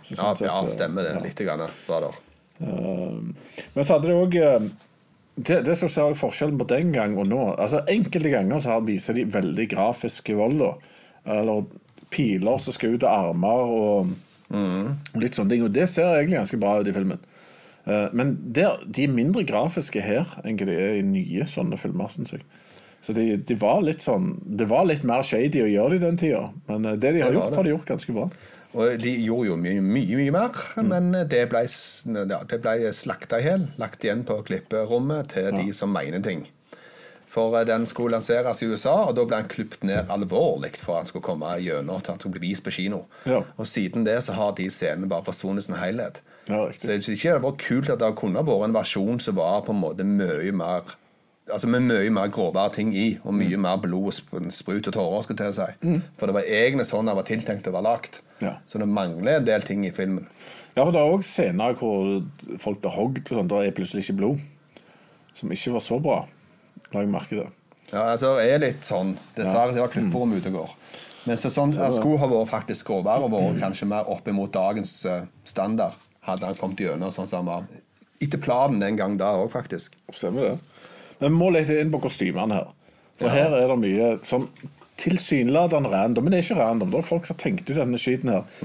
Så Ja, sånn ja eh, stemmer det. ja. Litt grann var der. Um, Men så hadde det òg det, det som ser jeg forskjellen på den gang og nå altså Enkelte ganger så viser de veldig grafiske vold. Eller piler som skal ut av armer og og litt sånne ting. Og det ser egentlig ganske bra ut i filmen. Eh, Men der, de er mindre grafiske her enn de er i nye sånne filmer, syns jeg. Så de, de var litt sånn Det var litt mer shady å gjøre det i den tida, men eh, det de har gjort, har de gjort ganske bra. Og de gjorde jo mye, mye, mye mer, Mm. men det ble, ja, det ble slakta i hjel. Lagt igjen på klipperommet til de som mener ting. For eh, den skulle lanseres i USA, og da ble han klippet ned alvorlig for at han skulle komme gjennom til han skulle bli vist på kino. Ja. Og siden det så har de scenene bare forsvunnet sin helhet. Ja, Så jeg det er ikke det var kult at det kunne vært en versjon som var på en måte mye mer Altså med mye mer grovere ting i, og mye mer blod, og sprut og tårer. skulle til å si. For det var egentlig sånn det var tiltenkt å være lagt. Ja. Så det mangler en del ting i filmen. Ja, for det er òg scener hvor folk blir hogd, og sånn, da er plutselig ikke blod. Som ikke var så bra. La jeg merke det. Ja, altså det er litt sånn Dessverre så var klipperom ute og går. Men så sånn, det skulle ha vært faktisk grovere og vært kanskje mer opp imot dagens eh, standard. Hadde han kommet gjennom sånn som han var. Etter planen den gang da òg, faktisk. Stemmer det. Men vi må lete inn på kostymene her. For her er det mye sånn tilsynelatende random. Men det er ikke random. Det er folk som har tenkt ut denne skiten her.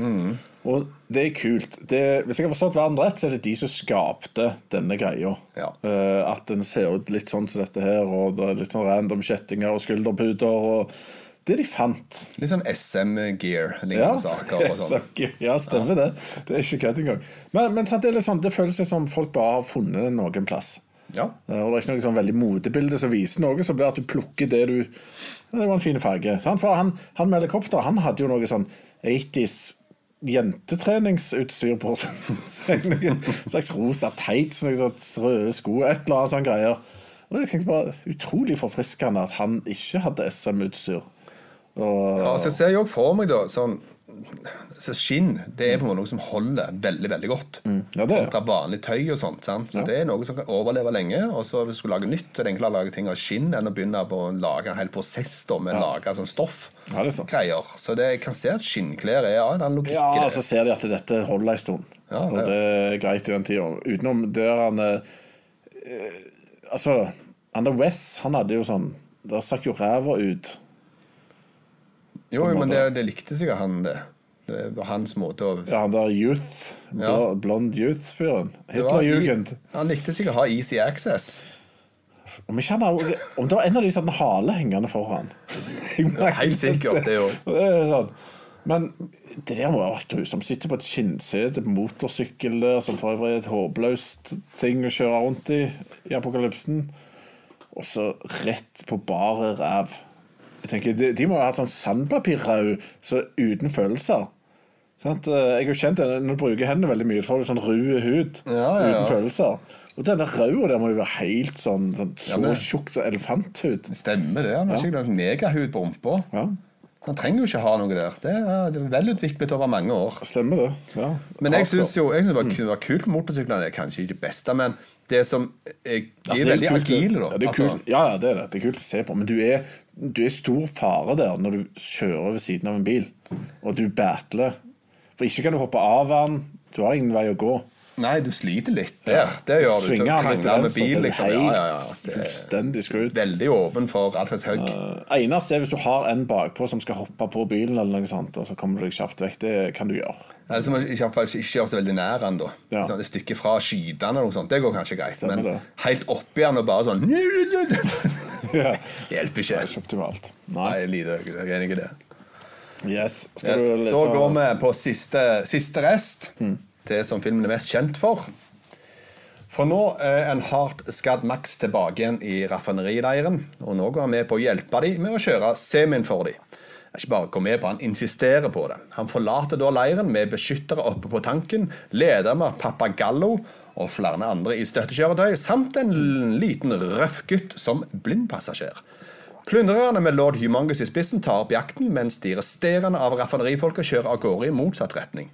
Og det er kult. Det, hvis jeg har forstått verden rett, så er det de som skapte denne greia. Ja. Uh, at den ser ut litt sånn som dette her, og det er litt sånn random kjettinger og skulderputer. og Det de fant. Litt sånn SM-gear-lignende saker. og sånn. ja, stemmer det. Det er ikke kødd engang. Men, men sant, det, sånn, det føles litt som folk bare har funnet noen plass. Ja. Eh, Og det er ikke noe sånn veldig motebilde som viser noe, så blir det at du plukker det du Det var en fin farge. Sant? For han, han med helikopter han hadde jo noe sånn 80s jentetreningsutstyr på seg. Noen slags rosa tights, noen røde sko, et eller annet sånn greier. Og jeg tenkte bare Utrolig forfriskende at han ikke hadde SM-utstyr. Og Ja, så ser jeg også for meg da sånn så Skinn det er på en måte noe som holder veldig veldig godt. Ja, det. Kontra vanlig tøy og sånt. sant? Så Ja. Det er noe som kan overleve lenge. Og så Hvis du skulle lage nytt, så er det enklere å lage ting av skinn enn å begynne på å lage en hel prosess da, med ja. lage sånn stoff. Ja, det er. Greier. Så det, jeg kan se at skinnklær er ja, den logikken. Ja, så altså, så ser de at dette holder en stund. Ja, og det- det er greit i den tida. Utenom der han eh, eh, Altså, Ander West, Wes, han hadde jo sånn Der stakk jo ræva ut. Jo, men det, det likte sikkert han, det. Det var hans måte å Ja, han der youth, Ja. bl blond youth-fyren. det var i- Hitlerjugend. Han likte sikkert å ha easy access. Om, ikke han har, om det var en av de som hadde en hale hengende foran. helt sikkert, det òg. Sånn. Men det der må ha vært grusomt. Sitte på et skinnsete på motorsykkel der, som for øvrig er et håpløst ting å kjøre rundt i i apokalypsen. Og så rett på bare ræv. Jeg tenker, De, de må ha hatt sånn sandpapirrau så uten følelser. Sant? Eh, Jeg har jo kjent Når du bruker hendene veldig mye, får du sånn ru hud Ja, ja, uten følelser. Og denne raua der må jo være helt sånn, sånn så ja, tjukk som elefanthud. Stemmer det. Han har ja. en megahud på rumpa. Ja, Han trenger jo ikke ha noe der. Det er, det er velutviklet over mange år. stemmer det. Ja. Men jeg syns jo jeg synes det var, det var kult med motorsykler. Det er kanskje ikke det beste, men det som er, De Altså, er veldig agile, da. Ja, det er Altså, kult. ja, ja, det er det. Det er kult å se på. Men du er, du er stor fare der når du kjører ved siden av en bil, og du battler. For ikke kan du hoppe av den. Du har ingen vei å gå. Nei, du sliter litt der. Det gjør du. Svinger han litt med bil, liksom. helt Ja, ja, ja. Fullstendig screwed. veldig åpen for alt et hugg. Uh, eneste er hvis du har en bakpå som skal hoppe på bilen, eller noe sånt, og så kommer du deg kjapt vekk. Det kan du gjøre. Eller som ikke, ikke, ikke gjøre så veldig nær han da. Ja. Sånn, et stykke fra skytende eller noe sånt. Det går kanskje greit. Stemmer men det. helt oppi han og bare sånn Ja. Hjelper Det ikke. er ikke optimalt. Nei, Nei. lite jeg er enig i det. Yes. Skal du Da går vi på siste, siste rest. Mm. Det som filmen er mest kjent for. For nå er en hardt skadd Max tilbake igjen i raffinerileiren, og nå går han med på å hjelpe dem med å kjøre semien for dem. Ikke bare gå med på, han insisterer på det. Han forlater da leiren med beskyttere oppe på tanken, leder med Papagallo og flere andre i støttekjøretøy, samt en liten røff gutt som blindpassasjer. Plyndrerne med lord Humangus i spissen tar opp jakten, mens de resterende av raffinerifolket kjører av gårde i motsatt retning.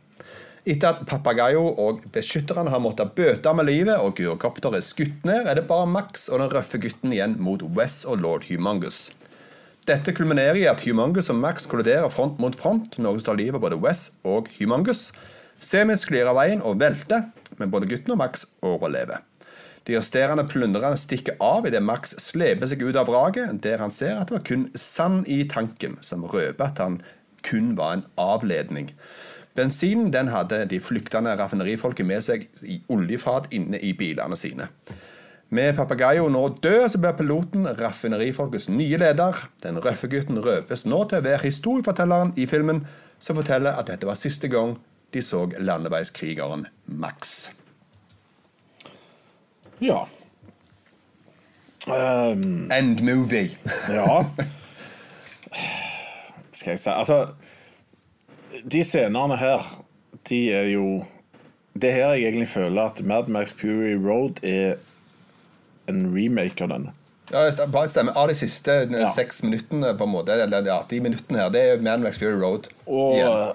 Etter at Papagayo og beskytterne har måttet bøte med livet og gyrokopteret er skutt ned, er det bare Max og den røffe gutten igjen mot Wes og lord Humangus. Dette kulminerer i at Humangus og Max kolliderer front mot front, noe som tar livet av både Wes og Humongous. Semi sklir av veien og velter, men både gutten og Max overlever. De resterende plyndrerne stikker av idet Max sleper seg ut av vraket, der han ser at det var kun sand i tanken, som røper at han kun var en avledning. Bensinen den hadde de flyktende raffinerifolket med seg i oljefat inne i bilene sine. Med Papagayo nå død, så blir piloten raffinerifolkets nye leder. Den røffe gutten røpes nå til å være historiefortelleren i filmen, som forteller at dette var siste gang de så landeveiskrigeren Max. Ja. Um, End movie. ja. Skal jeg si Altså, de scenene her, de er jo Det er her jeg egentlig føler at Mad Max Fury Road er en remake av denne. Ja, det stemmer. Av de siste ja. seks minuttene, på en måte, eller ja, de minuttene her, det er Mad Max Fury Road. Og igjen.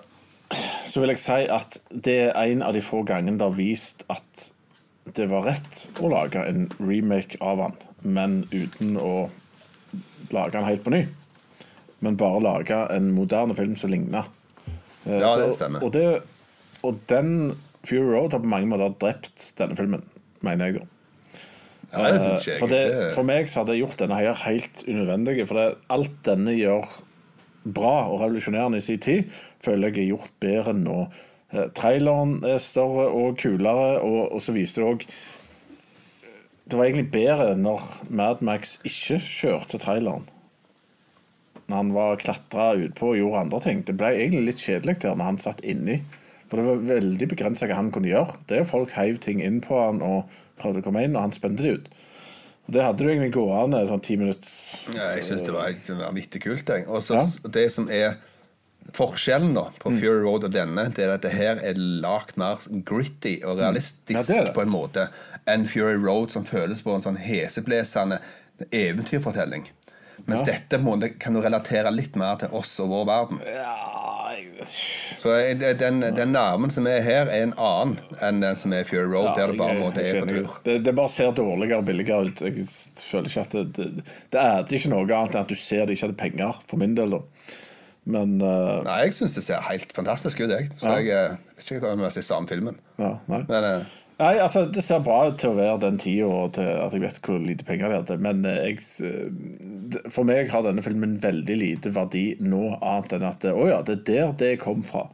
så vil jeg si at det er en av de få gangene det har vist at det var rett å lage en remake av han, men uten å lage han helt på ny. Men bare lage en moderne film som ligner. Eh, Ja, det så- stemmer. Og, det, og den Fury Road har på mange måter drept denne filmen, mener jeg da. Ja, det synes jeg. For, det, Det- for meg så hadde jeg gjort denne her helt unødvendig. For det, alt denne gjør bra og revolusjonerende i sin tid, føler jeg er gjort bedre nå. Eh, Traileren er større og kulere, og, og så viste det òg Det var egentlig bedre når Mad Max ikke kjørte traileren. Når han var klatra utpå og gjorde andre ting. Det ble egentlig litt kjedelig der når han satt inni. For det var veldig begrensa hva han kunne gjøre. Det er Folk heiv ting inn på han og prøvde å komme inn, og han spente det ut. Det hadde du egentlig gående sånn ti minutter Ja, jeg syns det var vanvittig kult. Og så Ja. Det som er forskjellen da på Fury Road og denne, det er at det her er lagt mer gritty og realistisk Ja, det det. på en måte enn Fury Road, som føles på en sånn heseblesende eventyrfortelling. Mens Ja. dette må, det kan du relatere litt mer til oss og vår verden. Ja, jeg, Så den, den nærmen som er her, er en annen enn den som er i Fury Road, der det bare en måte er på tur. Det, det bare ser dårligere og billigere ut. Jeg føler ikke at det, det, det er ikke noe annet enn at du ser det ikke hadde penger, for min del. da Men uh... Nei, jeg syns det ser helt fantastisk ut, jeg. Så Ja. jeg eh, vet ikke hva jeg må si samme filmen. ja, nei. Men eh, Nei, altså Det ser bra ut til å være den tida, og at jeg vet hvor lite penger de hadde. Men eh, jeg, eh, for meg har denne filmen veldig lite verdi nå, annet enn at å ja, det er der det kom fra.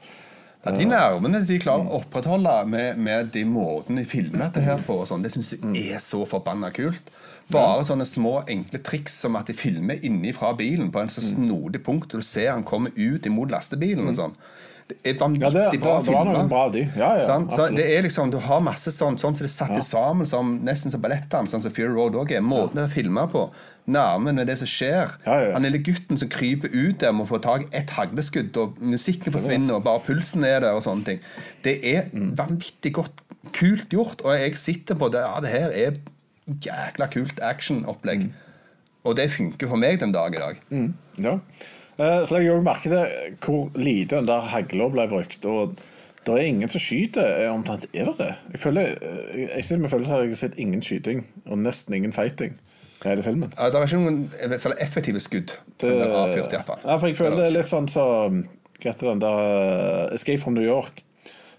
Ja, de nervene de klarer å opprettholde med, med de måtene de filmer dette her på, og sånn, det syns jeg er så forbanna kult. Bare sånne små, enkle triks som at de filmer innifra bilen på en så snodig punkt, og du ser han kommer ut imot lastebilen og sånn. Det er vanvittig ja, det, bra det bra av de. Ja, ja, så det er liksom, Du har masse sånn sånn som det er satt Ja. sammen som, nesten som ballettene, sånn som Fury Road òg er. Måten det er filma på, nærmen med det som skjer. Ja, ja. Han lille gutten som kryper ut der med å få tak i ett hagleskudd, og musikken forsvinner, og bare pulsen er der, og sånne ting. Det er Mm. vanvittig godt, kult gjort, og jeg sitter på det. Ja, det her er jækla kult actionopplegg. Mm. Og det funker for meg den dag i dag. Ja. Eh, Så legger jeg også merke til hvor lite den der hagla ble brukt. Og det er ingen som skyter. Er omtrent er det det? Jeg føler eh, Jeg sitter med følelsen av at jeg har sett ingen skyting, og nesten ingen fighting det filmen. Ja, det er ikke noen særlig sånn effektive skudd blir avfyrt. Ja, for jeg føler det er litt sånn som Hva heter den der eh, Escape from New York.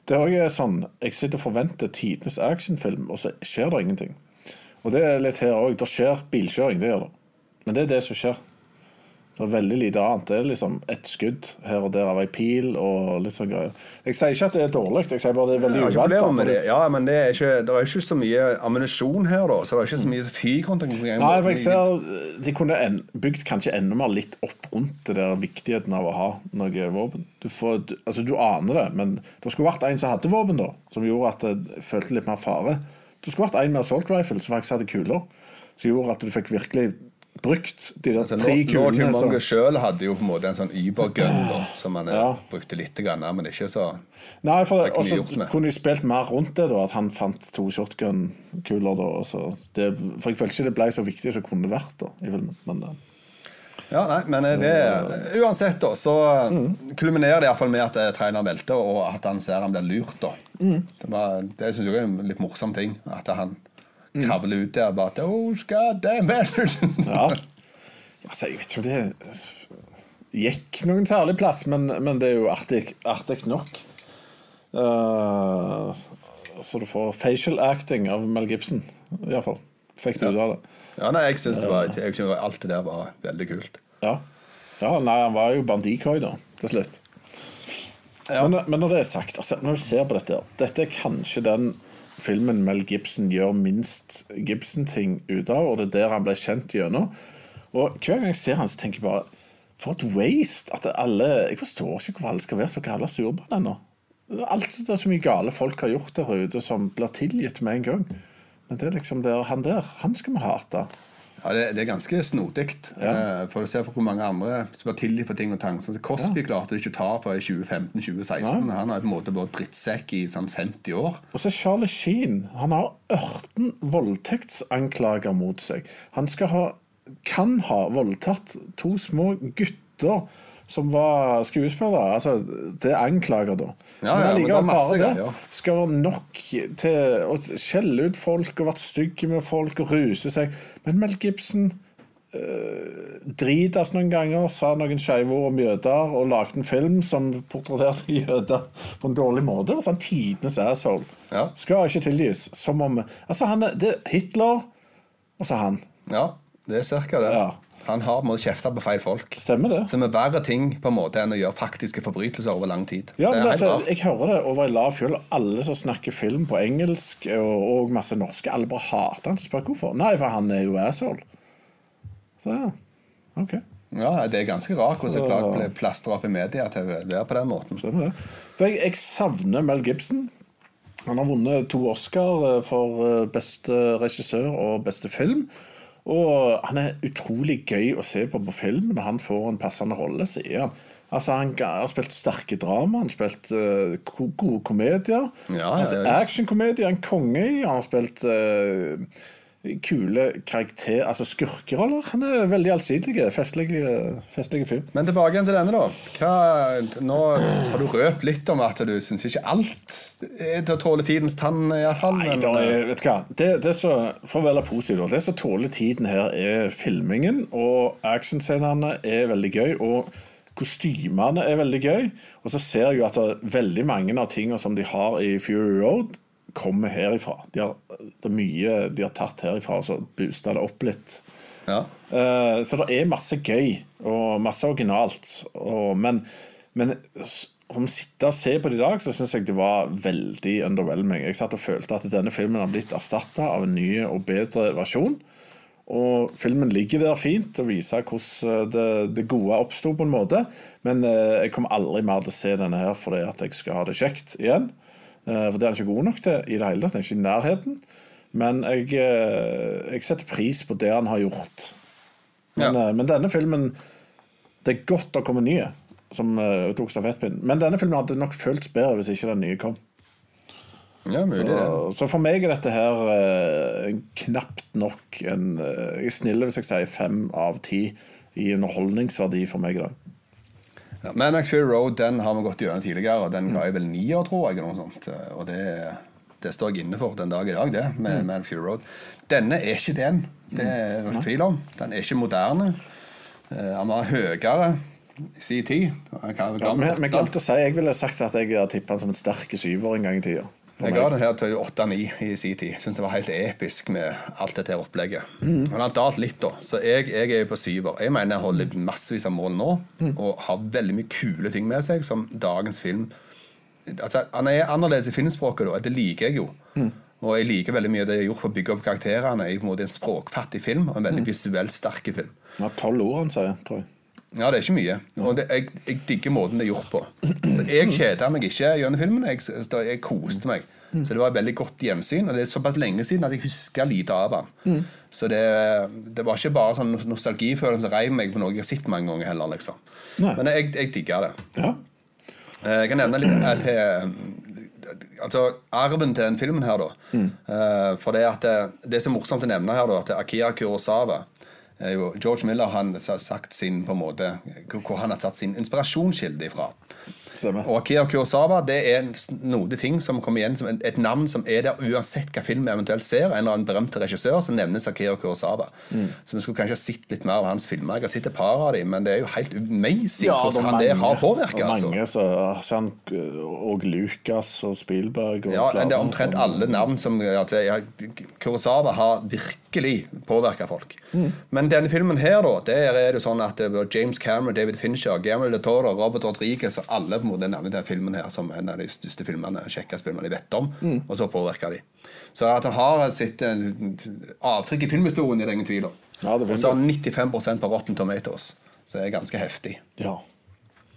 Det er også sånn Jeg sitter og forventer tidenes actionfilm, og så skjer det ingenting. Og det er litt her òg. Det skjer bilkjøring, det gjør det. Men det er det som skjer. Det er veldig lite annet. Det er liksom ett skudd her og der av ei pil og litt sånn greier. Jeg sier ikke at det er dårlig, jeg sier bare det er veldig uvant. det. Ja, men det er ikke, det er ikke så mye ammunisjon her, da. Så det er ikke så mye fyrkonting. Nei, for jeg ser De kunne en, bygd kanskje enda mer litt opp rundt det der viktigheten av å ha noe våpen. Du, får, altså, du aner det, men det skulle vært en som hadde våpen, da, som gjorde at det følte litt mer fare. Det skulle vært en med assault rifle som faktisk hadde kuler, som gjorde at du fikk virkelig brukt de der Altså, tre Lord kulene. Humongo som- sjøl hadde jo på en måte en sånn übergun som han eh, Ja. brukte litt, grann, men ikke så Nei, for Det også kunne de spilt mer rundt det, da, at han fant to shotgun-kuler. da, og så det, For jeg følte ikke det ble så viktig som det kunne vært da. Men, Ja, nei, men eh, det Uansett, da, så Mm. kulminerer det iallfall med at eh, treneren velter, og at han ser han blir lurt, da. Mm. Det, var- det syns jeg er en litt morsom ting. At han. Kravler ut der bare Oh, god damn bastard! ja. Altså, jeg vet ikke om det gikk noen særlig plass, men, men det er jo artig, artig nok. Uh, så du får facial acting av Mel Gibson, iallfall. Fikk du ut av det. Ja, nei, jeg syns det var jeg synes alt det der var veldig kult. Ja. ja, nei, han var jo bandikoi da, til slutt. Men, men når det er sagt, altså, når du ser på dette Dette er kanskje den filmen Mel Gibson gjør minst Gibson-ting ut av, og det er der han ble kjent gjennom. Og hver gang jeg ser han, så tenker jeg bare For et waste! At alle, jeg forstår ikke hvorfor alle skal være så gale surbarn ennå. Alt det er så mye gale folk har gjort der ute, som blir tilgitt med en gang. Men det er liksom der, han der, han skal vi hate. Ja, det, det er ganske snodig. Ja. for å se på hvor mange andre som var tilgitt for ting og tang. Sånn, Cosby klarte det ikke å ta fra 2015-2016. Han har på en måte vært drittsekk i sånn 50 år. Og så Charlie Sheen. Han har 18 voldtektsanklager mot seg. Han skal ha, kan ha voldtatt to små gutter som var skuespillere. Altså, det er anklager, da. Ja, ja, men allikevel masse bare det ja. skal være nok til å skjelle ut folk og vært stygge med folk og ruse seg. Men Mel Gibson øh, dritas noen ganger, sa noen skeive ord om jøder og lagde en film som portretterte jøder på en dårlig måte. Sånn tidenes asshole. Ja. Skal ikke tilgis. Som om Altså, han er det er Hitler, og så han. Ja, det er cirka det. Ja. Han har en måte på feil folk. Stemmer det? Som er verre ting på en måte enn å gjøre faktiske forbrytelser over lang tid. Ja, det er altså, jeg hører det over i lav fjell. Alle som snakker film på engelsk og, og masse norske, alle bare hater han. Så spør hvorfor. Nei, for han er jo asshole. Så ja, ok. Ja, Det er ganske rart hvordan klart ble plastra opp i media til å være på den måten. Stemmer det. For jeg, jeg savner Mel Gibson. Han har vunnet to Oscar eh, for eh, beste regissør og beste film. Og han er utrolig gøy å se på på film når han får en passende rolle, sier han. Altså, Han har spilt sterke drama, han har spilt uh, gode komedier. Ja, altså, ja, ja. Actionkomedier er en konge i. Han har spilt eh, kule karakter, altså skurkeroller. Han er veldig allsidig. Festlige fyr. Men tilbake igjen til denne, da. Hva, nå har du røpt litt om at du syns ikke alt er til å tåle tidens tann, iallfall. Nei, Men da eh, er, vet du hva det, det er så, For å være positiv, det som tåler tiden her, er filmingen. Og actionscenene er veldig gøy. Og kostymene er veldig gøy. Og så ser jeg jo at veldig mange av tingene som de har i Fury Road, kommer herifra. De har, det er mye de har tatt herifra og så boosta det opp litt. ja. Uh, så det er masse gøy og masse originalt. Og, men, men om å sitte og se på det i dag, så syns jeg det var veldig underwhelming. Jeg satt og følte at denne filmen har blitt erstatta av en ny og bedre versjon. Og filmen ligger der fint og viser hvordan det, det gode oppsto på en måte. Men uh, jeg kommer aldri mer til å se denne her fordi at jeg skal ha det kjekt igjen. Eh, for det er han ikke god nok til i det hele tatt. Er ikke i nærheten. Men jeg, eh, jeg setter pris på det han har gjort. Men, Ja. eh, men denne filmen Det er godt å komme nye som tok stafettpinnen. Men denne filmen hadde nok føltes bedre hvis ikke den nye kom. ja, mulig. Så, så for meg er dette her eh, knapt nok en Jeg er snill hvis jeg sier fem av ti i underholdningsverdi for meg i dag. Ja, Men Max Fury Road den har vi gått gjennom tidligere, og den ga jeg vel nier, tror jeg. Noe sånt. Eh, Og det, det står jeg inne for den dag i dag, det, med Max Fury Road. Denne er ikke den. Det er det ikke tvil om. Den er ikke moderne. den Han var høyere i sin tid. Vi glemte å si Jeg ville sagt at jeg tippa den som en sterk syver en gang i tida. Jeg ga den her til 8-9 i sin tid. Syntes det var helt episk med alt dette opplegget. Mm. Men han har dalt litt, da. Så jeg, jeg er på syver. Jeg mener jeg holder massevis av mål nå, Mm. og har veldig mye kule ting med seg som dagens film altså, Han er annerledes i filmspråket, da. Det liker jeg jo. Mm. Og jeg liker veldig mye det jeg har gjort for å bygge opp karakterene i på en måte en språkfattig film, og en Mm. veldig visuelt sterk film. Ja, Tolv ord, han sier, tror jeg. Ja, det er ikke mye. Og det, jeg, jeg digger måten det er gjort på. Så Jeg kjeda meg ikke gjennom filmen. Jeg, jeg koste meg. Så det var et veldig godt gjensyn. Og det er såpass lenge siden at jeg husker lite av den. Så det, det var ikke bare sånn nostalgifølelse som reiv meg på noe jeg har sett mange ganger heller, liksom. Nei. Men jeg, jeg digger det. Ja. Eh, Jeg kan nevne litt eh, til Altså arven til den filmen her, da. Mm. For det at det, det er morsomt å nevne her, da, at Akira Kurosawa George Miller han har sagt sin på en måte hvor han har tatt sin inspirasjonskilde ifra. Stemmer. Og Akira Kurosawa det er en snodig ting som kommer igjen som et navn som er der uansett hva film vi eventuelt ser. En eller annen berømt regissør som nevnes Akira Kurosawa. Mm. Så vi skulle kanskje ha sett litt mer av hans filmer. Jeg har sett et par av dem, men det er jo helt amazing Ja, hvordan han der har påvirka. Altså. Mange, så, sånn, og Lucas og Spielberg og Ja, det er omtrent alle navn som ja, Kurosawa har virkelig påvirka folk. Men denne filmen her, da, der er det sånn at det var James Cameron, David Fincher, Gamble, del Toro, Robert Rodriguez og alle på en måte nevner denne filmen her som en av de største filmene, kjekkeste filmene de vet om, og så påvirker de. Så at han har sitt eh, avtrykk i filmhistorien, er det ingen tvil om. Ja, det og så har han 95% på Rotten Tomatoes, så det er ganske heftig. Ja.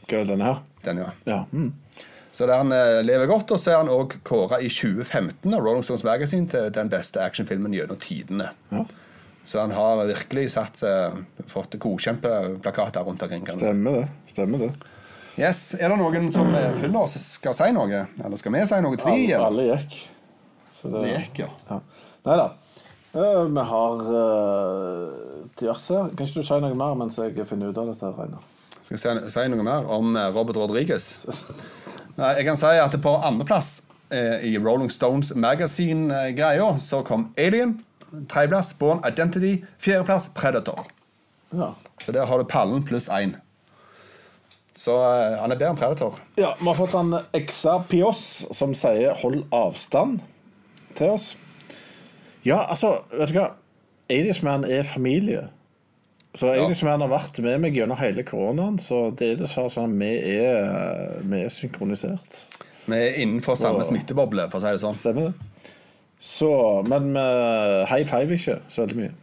Hva er denne her? Den, ja. Ja. Mm. Så der han eh, lever godt, og så er han òg kåra i 2015 av Rolling Stones Magazine til den beste actionfilmen gjennom tidene. ja. Så han har virkelig satt, eh, fått godkjempeplakater rundt omkring. Stemmer det. Stemmer det. Yes, Er det noen som eh, fyller oss skal si noe? Eller skal vi si noe til dem? Alle, alle gikk. Så det, Det gikk, ja. ja. Nei da. Uh, vi har uh, diverse. Kan ikke du si noe mer mens jeg finner ut av dette? Reiner? Skal jeg si, si noe mer om Robert Rodriguez? Nei, jeg kan si at på andreplass eh, i Rolling Stones Magazine-greia så kom Alien. Tredjeplass Born Identity. Fjerdeplass Predator. Ja. Så der har du pallen pluss én. Så eh, han er bedre enn Predator. ja. Vi har fått en Exa Pios som sier 'hold avstand' til oss. Ja, altså, vet du hva? Aidisman er familie. Så egentlig som han har vært med meg gjennom hele koronaen, så det er dessverre sånn vi er, vi er synkronisert. Vi er innenfor samme og, smitteboble, for å si det sånn. Stemmer det? Så, men vi high five ikke så veldig mye.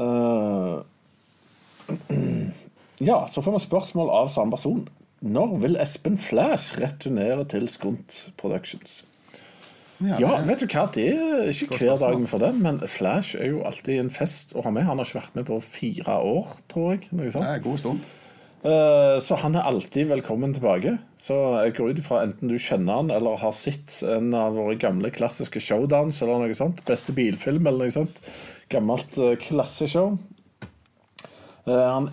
Uh, ja, så får vi spørsmål av samme person. Når vil Espen Flash returnere til Skunt Productions? Ja, vet du hva, det er ikke hver dag vi får det, men Flash er jo alltid en fest å ha med. Han har ikke vært med på fire år, tror jeg. Noe sånt. Er god stund. Eh, Så han er alltid velkommen tilbake. Så jeg går ut ifra enten du kjenner han eller har sett en av våre gamle klassiske showdowns eller noe sånt. Beste bilfilm eller noe sånt. Gammelt eh, klasseshow. Eh, Han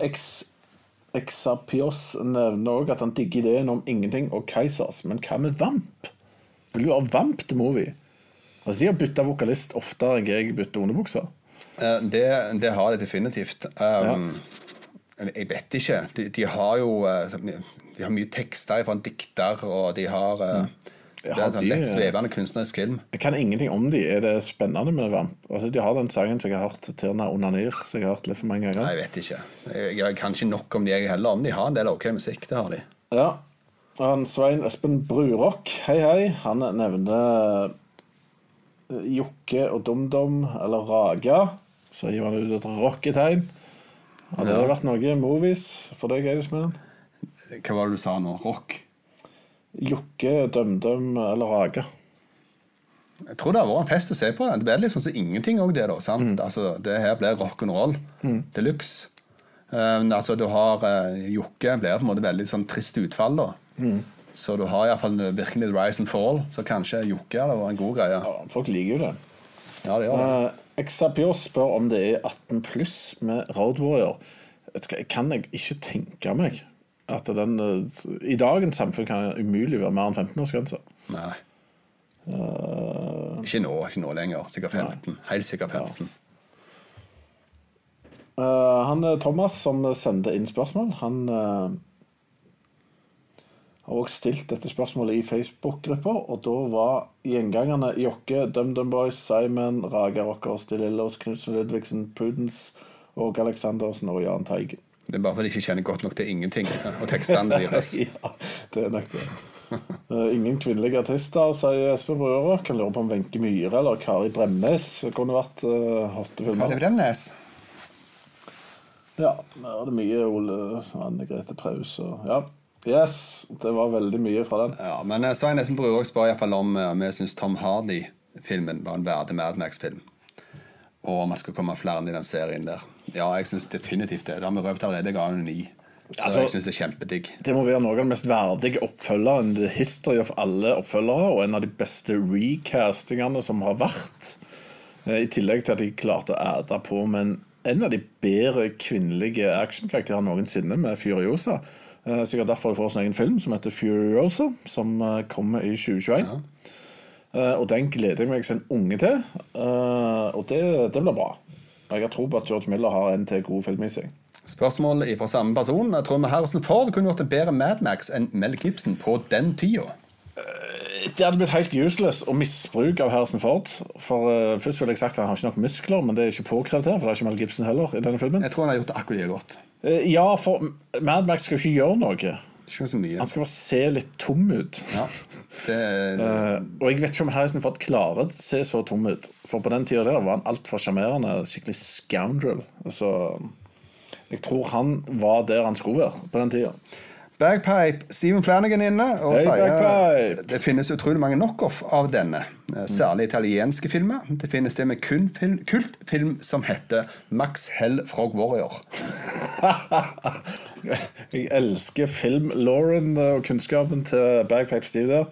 Exapios nevner òg at han digger ideen om ingenting og Keisers. Men hva med Vamp? Vil du ha Vamp til movie? Altså De har bytta vokalist oftere enn jeg bytter underbukser. Uh, Det, det har de definitivt. Um, Jeg vet ikke. De, de har jo eh, De har mye tekster fra en dikter, og de har mm. Det er en sånn lett svevende kunstnerisk film. Jeg kan ingenting om de. Er det spennende med Vamp? Altså, De har den sangen som jeg har hørt, Tirna Onanir, som jeg har hørt litt for mange ganger. Nei, jeg vet ikke. Jeg, jeg kan ikke nok om de jeg heller, Om de har en del ok musikk. Det har de. Ja. Han Svein Espen Brurok, hei hei, han nevner eh, Jokke og DumDum, eller Raga. Så gir han ut et rocketegn. Hadde det vært noe movies for deg, Eidisman? Hva var det du sa nå? Rock? Jokke, DumDum eller Raga? Jeg tror det har vært en fest å se på. Det blir litt sånn som ingenting òg, det. da, sant? Altså, det her blir rock'n'roll de luxe. Um, altså, du har uh, Jokke blir på en måte veldig sånn trist utfall, da. Så du har iallfall virkelig rise and fall. Så kanskje Jokke hadde vært en god greie. Ja, folk liker jo det. Ja, det gjør det. Uh, Exapios spør om det er 18 pluss med Road Warrior. Kan jeg ikke tenke meg at den eh, I dagens samfunn kan det umulig være mer enn 15-årsgrense. Nei. Ikke nå, ikke nå lenger. Sikkert 15. Helt sikkert 15. Uh, han er Thomas som sendte inn spørsmål, han uh, har også stilt dette spørsmålet i Facebook-gruppa, og da var gjengangerne Jokke, DumDum Boys, Simon, Raga Rockers, De Lillos, Knutsen Ludvigsen, Prudence og Aleksandersen og Jahn Teigen. Det er bare fordi de ikke kjenner godt nok til ingenting og tekstene deres. ja, det er nok det. Eh, ingen kvinnelige artister, sier Espen Brører. Kan lure på om Wenche Myhre eller Kari Bremnes kunne vært uh, hotte filmer. Kari Bremnes. Ja, der er det mye Ole Anne Grete Preus og Ja. Yes, det var veldig mye fra den. Ja, men eh, Svein Esen Brødrok spør iallfall om vi syns Tom Hardy-filmen var en verdig Mad Max-film. Og om det skal komme flere i den serien der. Ja, jeg syns definitivt det. Det har vi røpt allerede. Jeg ga den ni. Så Altså- jeg synes det er kjempedigg. Det må være noe av den mest verdige oppfølgeren the history of alle oppfølgere, og en av de beste recastingene som har vært. Eh, I tillegg til at de klarte å æde på med en, en av de bedre kvinnelige actionkarakterene noensinne, med Furiosa. Eh, Sikkert derfor vi får sin egen film som heter Furiosa, som eh, kommer i 2021. Ja. Og den gleder jeg meg som en unge til, eh, og det, det blir bra. Jeg har tro på at George Miller har en til god film i seg. Spørsmål fra samme person. Jeg tror vi Harrison Ford kunne gjort en bedre Mad Max enn Mel Gibson på den tida. Det hadde blitt helt useless og misbruk av Harrison Ford. For uh, Først ville jeg sagt at han har ikke nok muskler, men det er ikke påkrevd her. For det er ikke Mel Gibson heller i denne filmen. Jeg tror han har gjort det akkurat like godt. Uh, ja, for Mad Max skal jo ikke gjøre noe. Ikke. Han skal bare se litt tom ut. Ja, det, uh, og jeg vet ikke om Harrison Ford klarer å se så tom ut. For på den tida der var han altfor sjarmerende. Skikkelig scoundrel. Altså, jeg tror han var der han skulle være på den tida. Bagpipe Steven Flanagan inne og Hei, sier Bagpipe. det finnes utrolig mange knockoff av denne. eh, Særlig italienske filmer. Det finnes det med kun film, kultfilm som heter Max Hell Frog Warrior. Jeg elsker film-Lauren og kunnskapen til Bagpipe Steve der.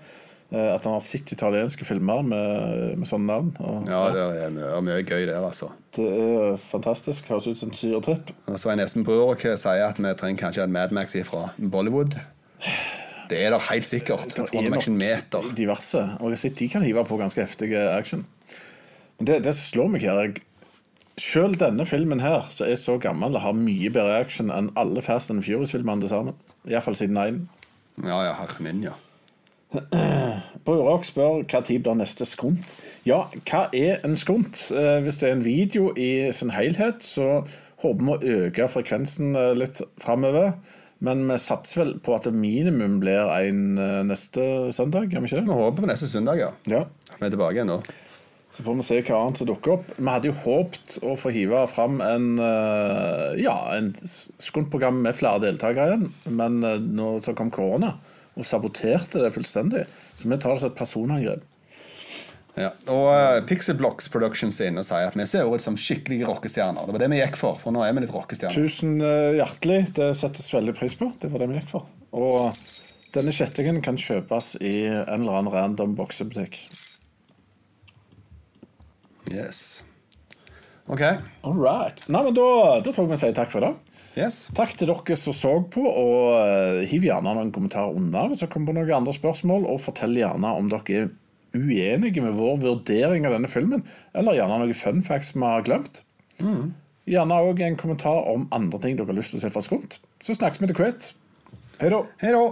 Eh, At han har sett italienske filmer med, med sånne navn. Og Ja, det er mye, mye gøy der, altså. Det er fantastisk. Høres ut som en syretripp. Svein Espen Brødrok sier at vi trenger kanskje en Mad Max fra Bollywood. Det er der helt sikkert. Det er nok meter. diverse. Og jeg har sett de kan hive på ganske heftig action. Men det, det som slår meg her jeg, Selv denne filmen her, som er så gammel, har mye bedre action enn alle Fast and Furious-filmene til sammen. Iallfall siden 1. Ja, ja, herre min, ja. Brorok spør hva tid blir neste skunt. Ja, hva er en skunt? Eh, hvis det er en video i sin helhet, så håper vi å øke frekvensen eh, litt framover. Men vi satser vel på at det minimum blir en eh, neste søndag, vi ikke Vi håper på neste søndag, ja. Ja. Vi er tilbake igjen da. Så får vi se hva annet som dukker opp. Vi hadde jo håpet å få hive fram en ja, en skuntprogram med flere deltakere igjen, men nå så kom korona og saboterte det fullstendig. Så vi tar det som et personangrep. Ja. Og uh, Pixel Blocks Productions er inne og sier at vi ser ut som skikkelige rockestjerner. Det var det vi gikk for, for nå er vi litt rockestjerner. Tusen uh, hjertelig. Det settes veldig pris på. Det var det vi gikk for. Og denne kjettingen kan kjøpes i en eller annen random boksebutikk. Yes. Ok. All right. Nei, men da, da tror jeg vi sier takk for i dag. Yes. Takk til dere som så på, og eh, hiv gjerne noen kommentarer under hvis dere kommer på noen andre spørsmål, og fortell gjerne om dere er uenige med vår vurdering av denne filmen, eller gjerne noen fun facts vi har glemt. Gjerne òg en kommentar om andre ting dere har lyst til å se fra skunt. Så snakkes vi til kveld. Hei da.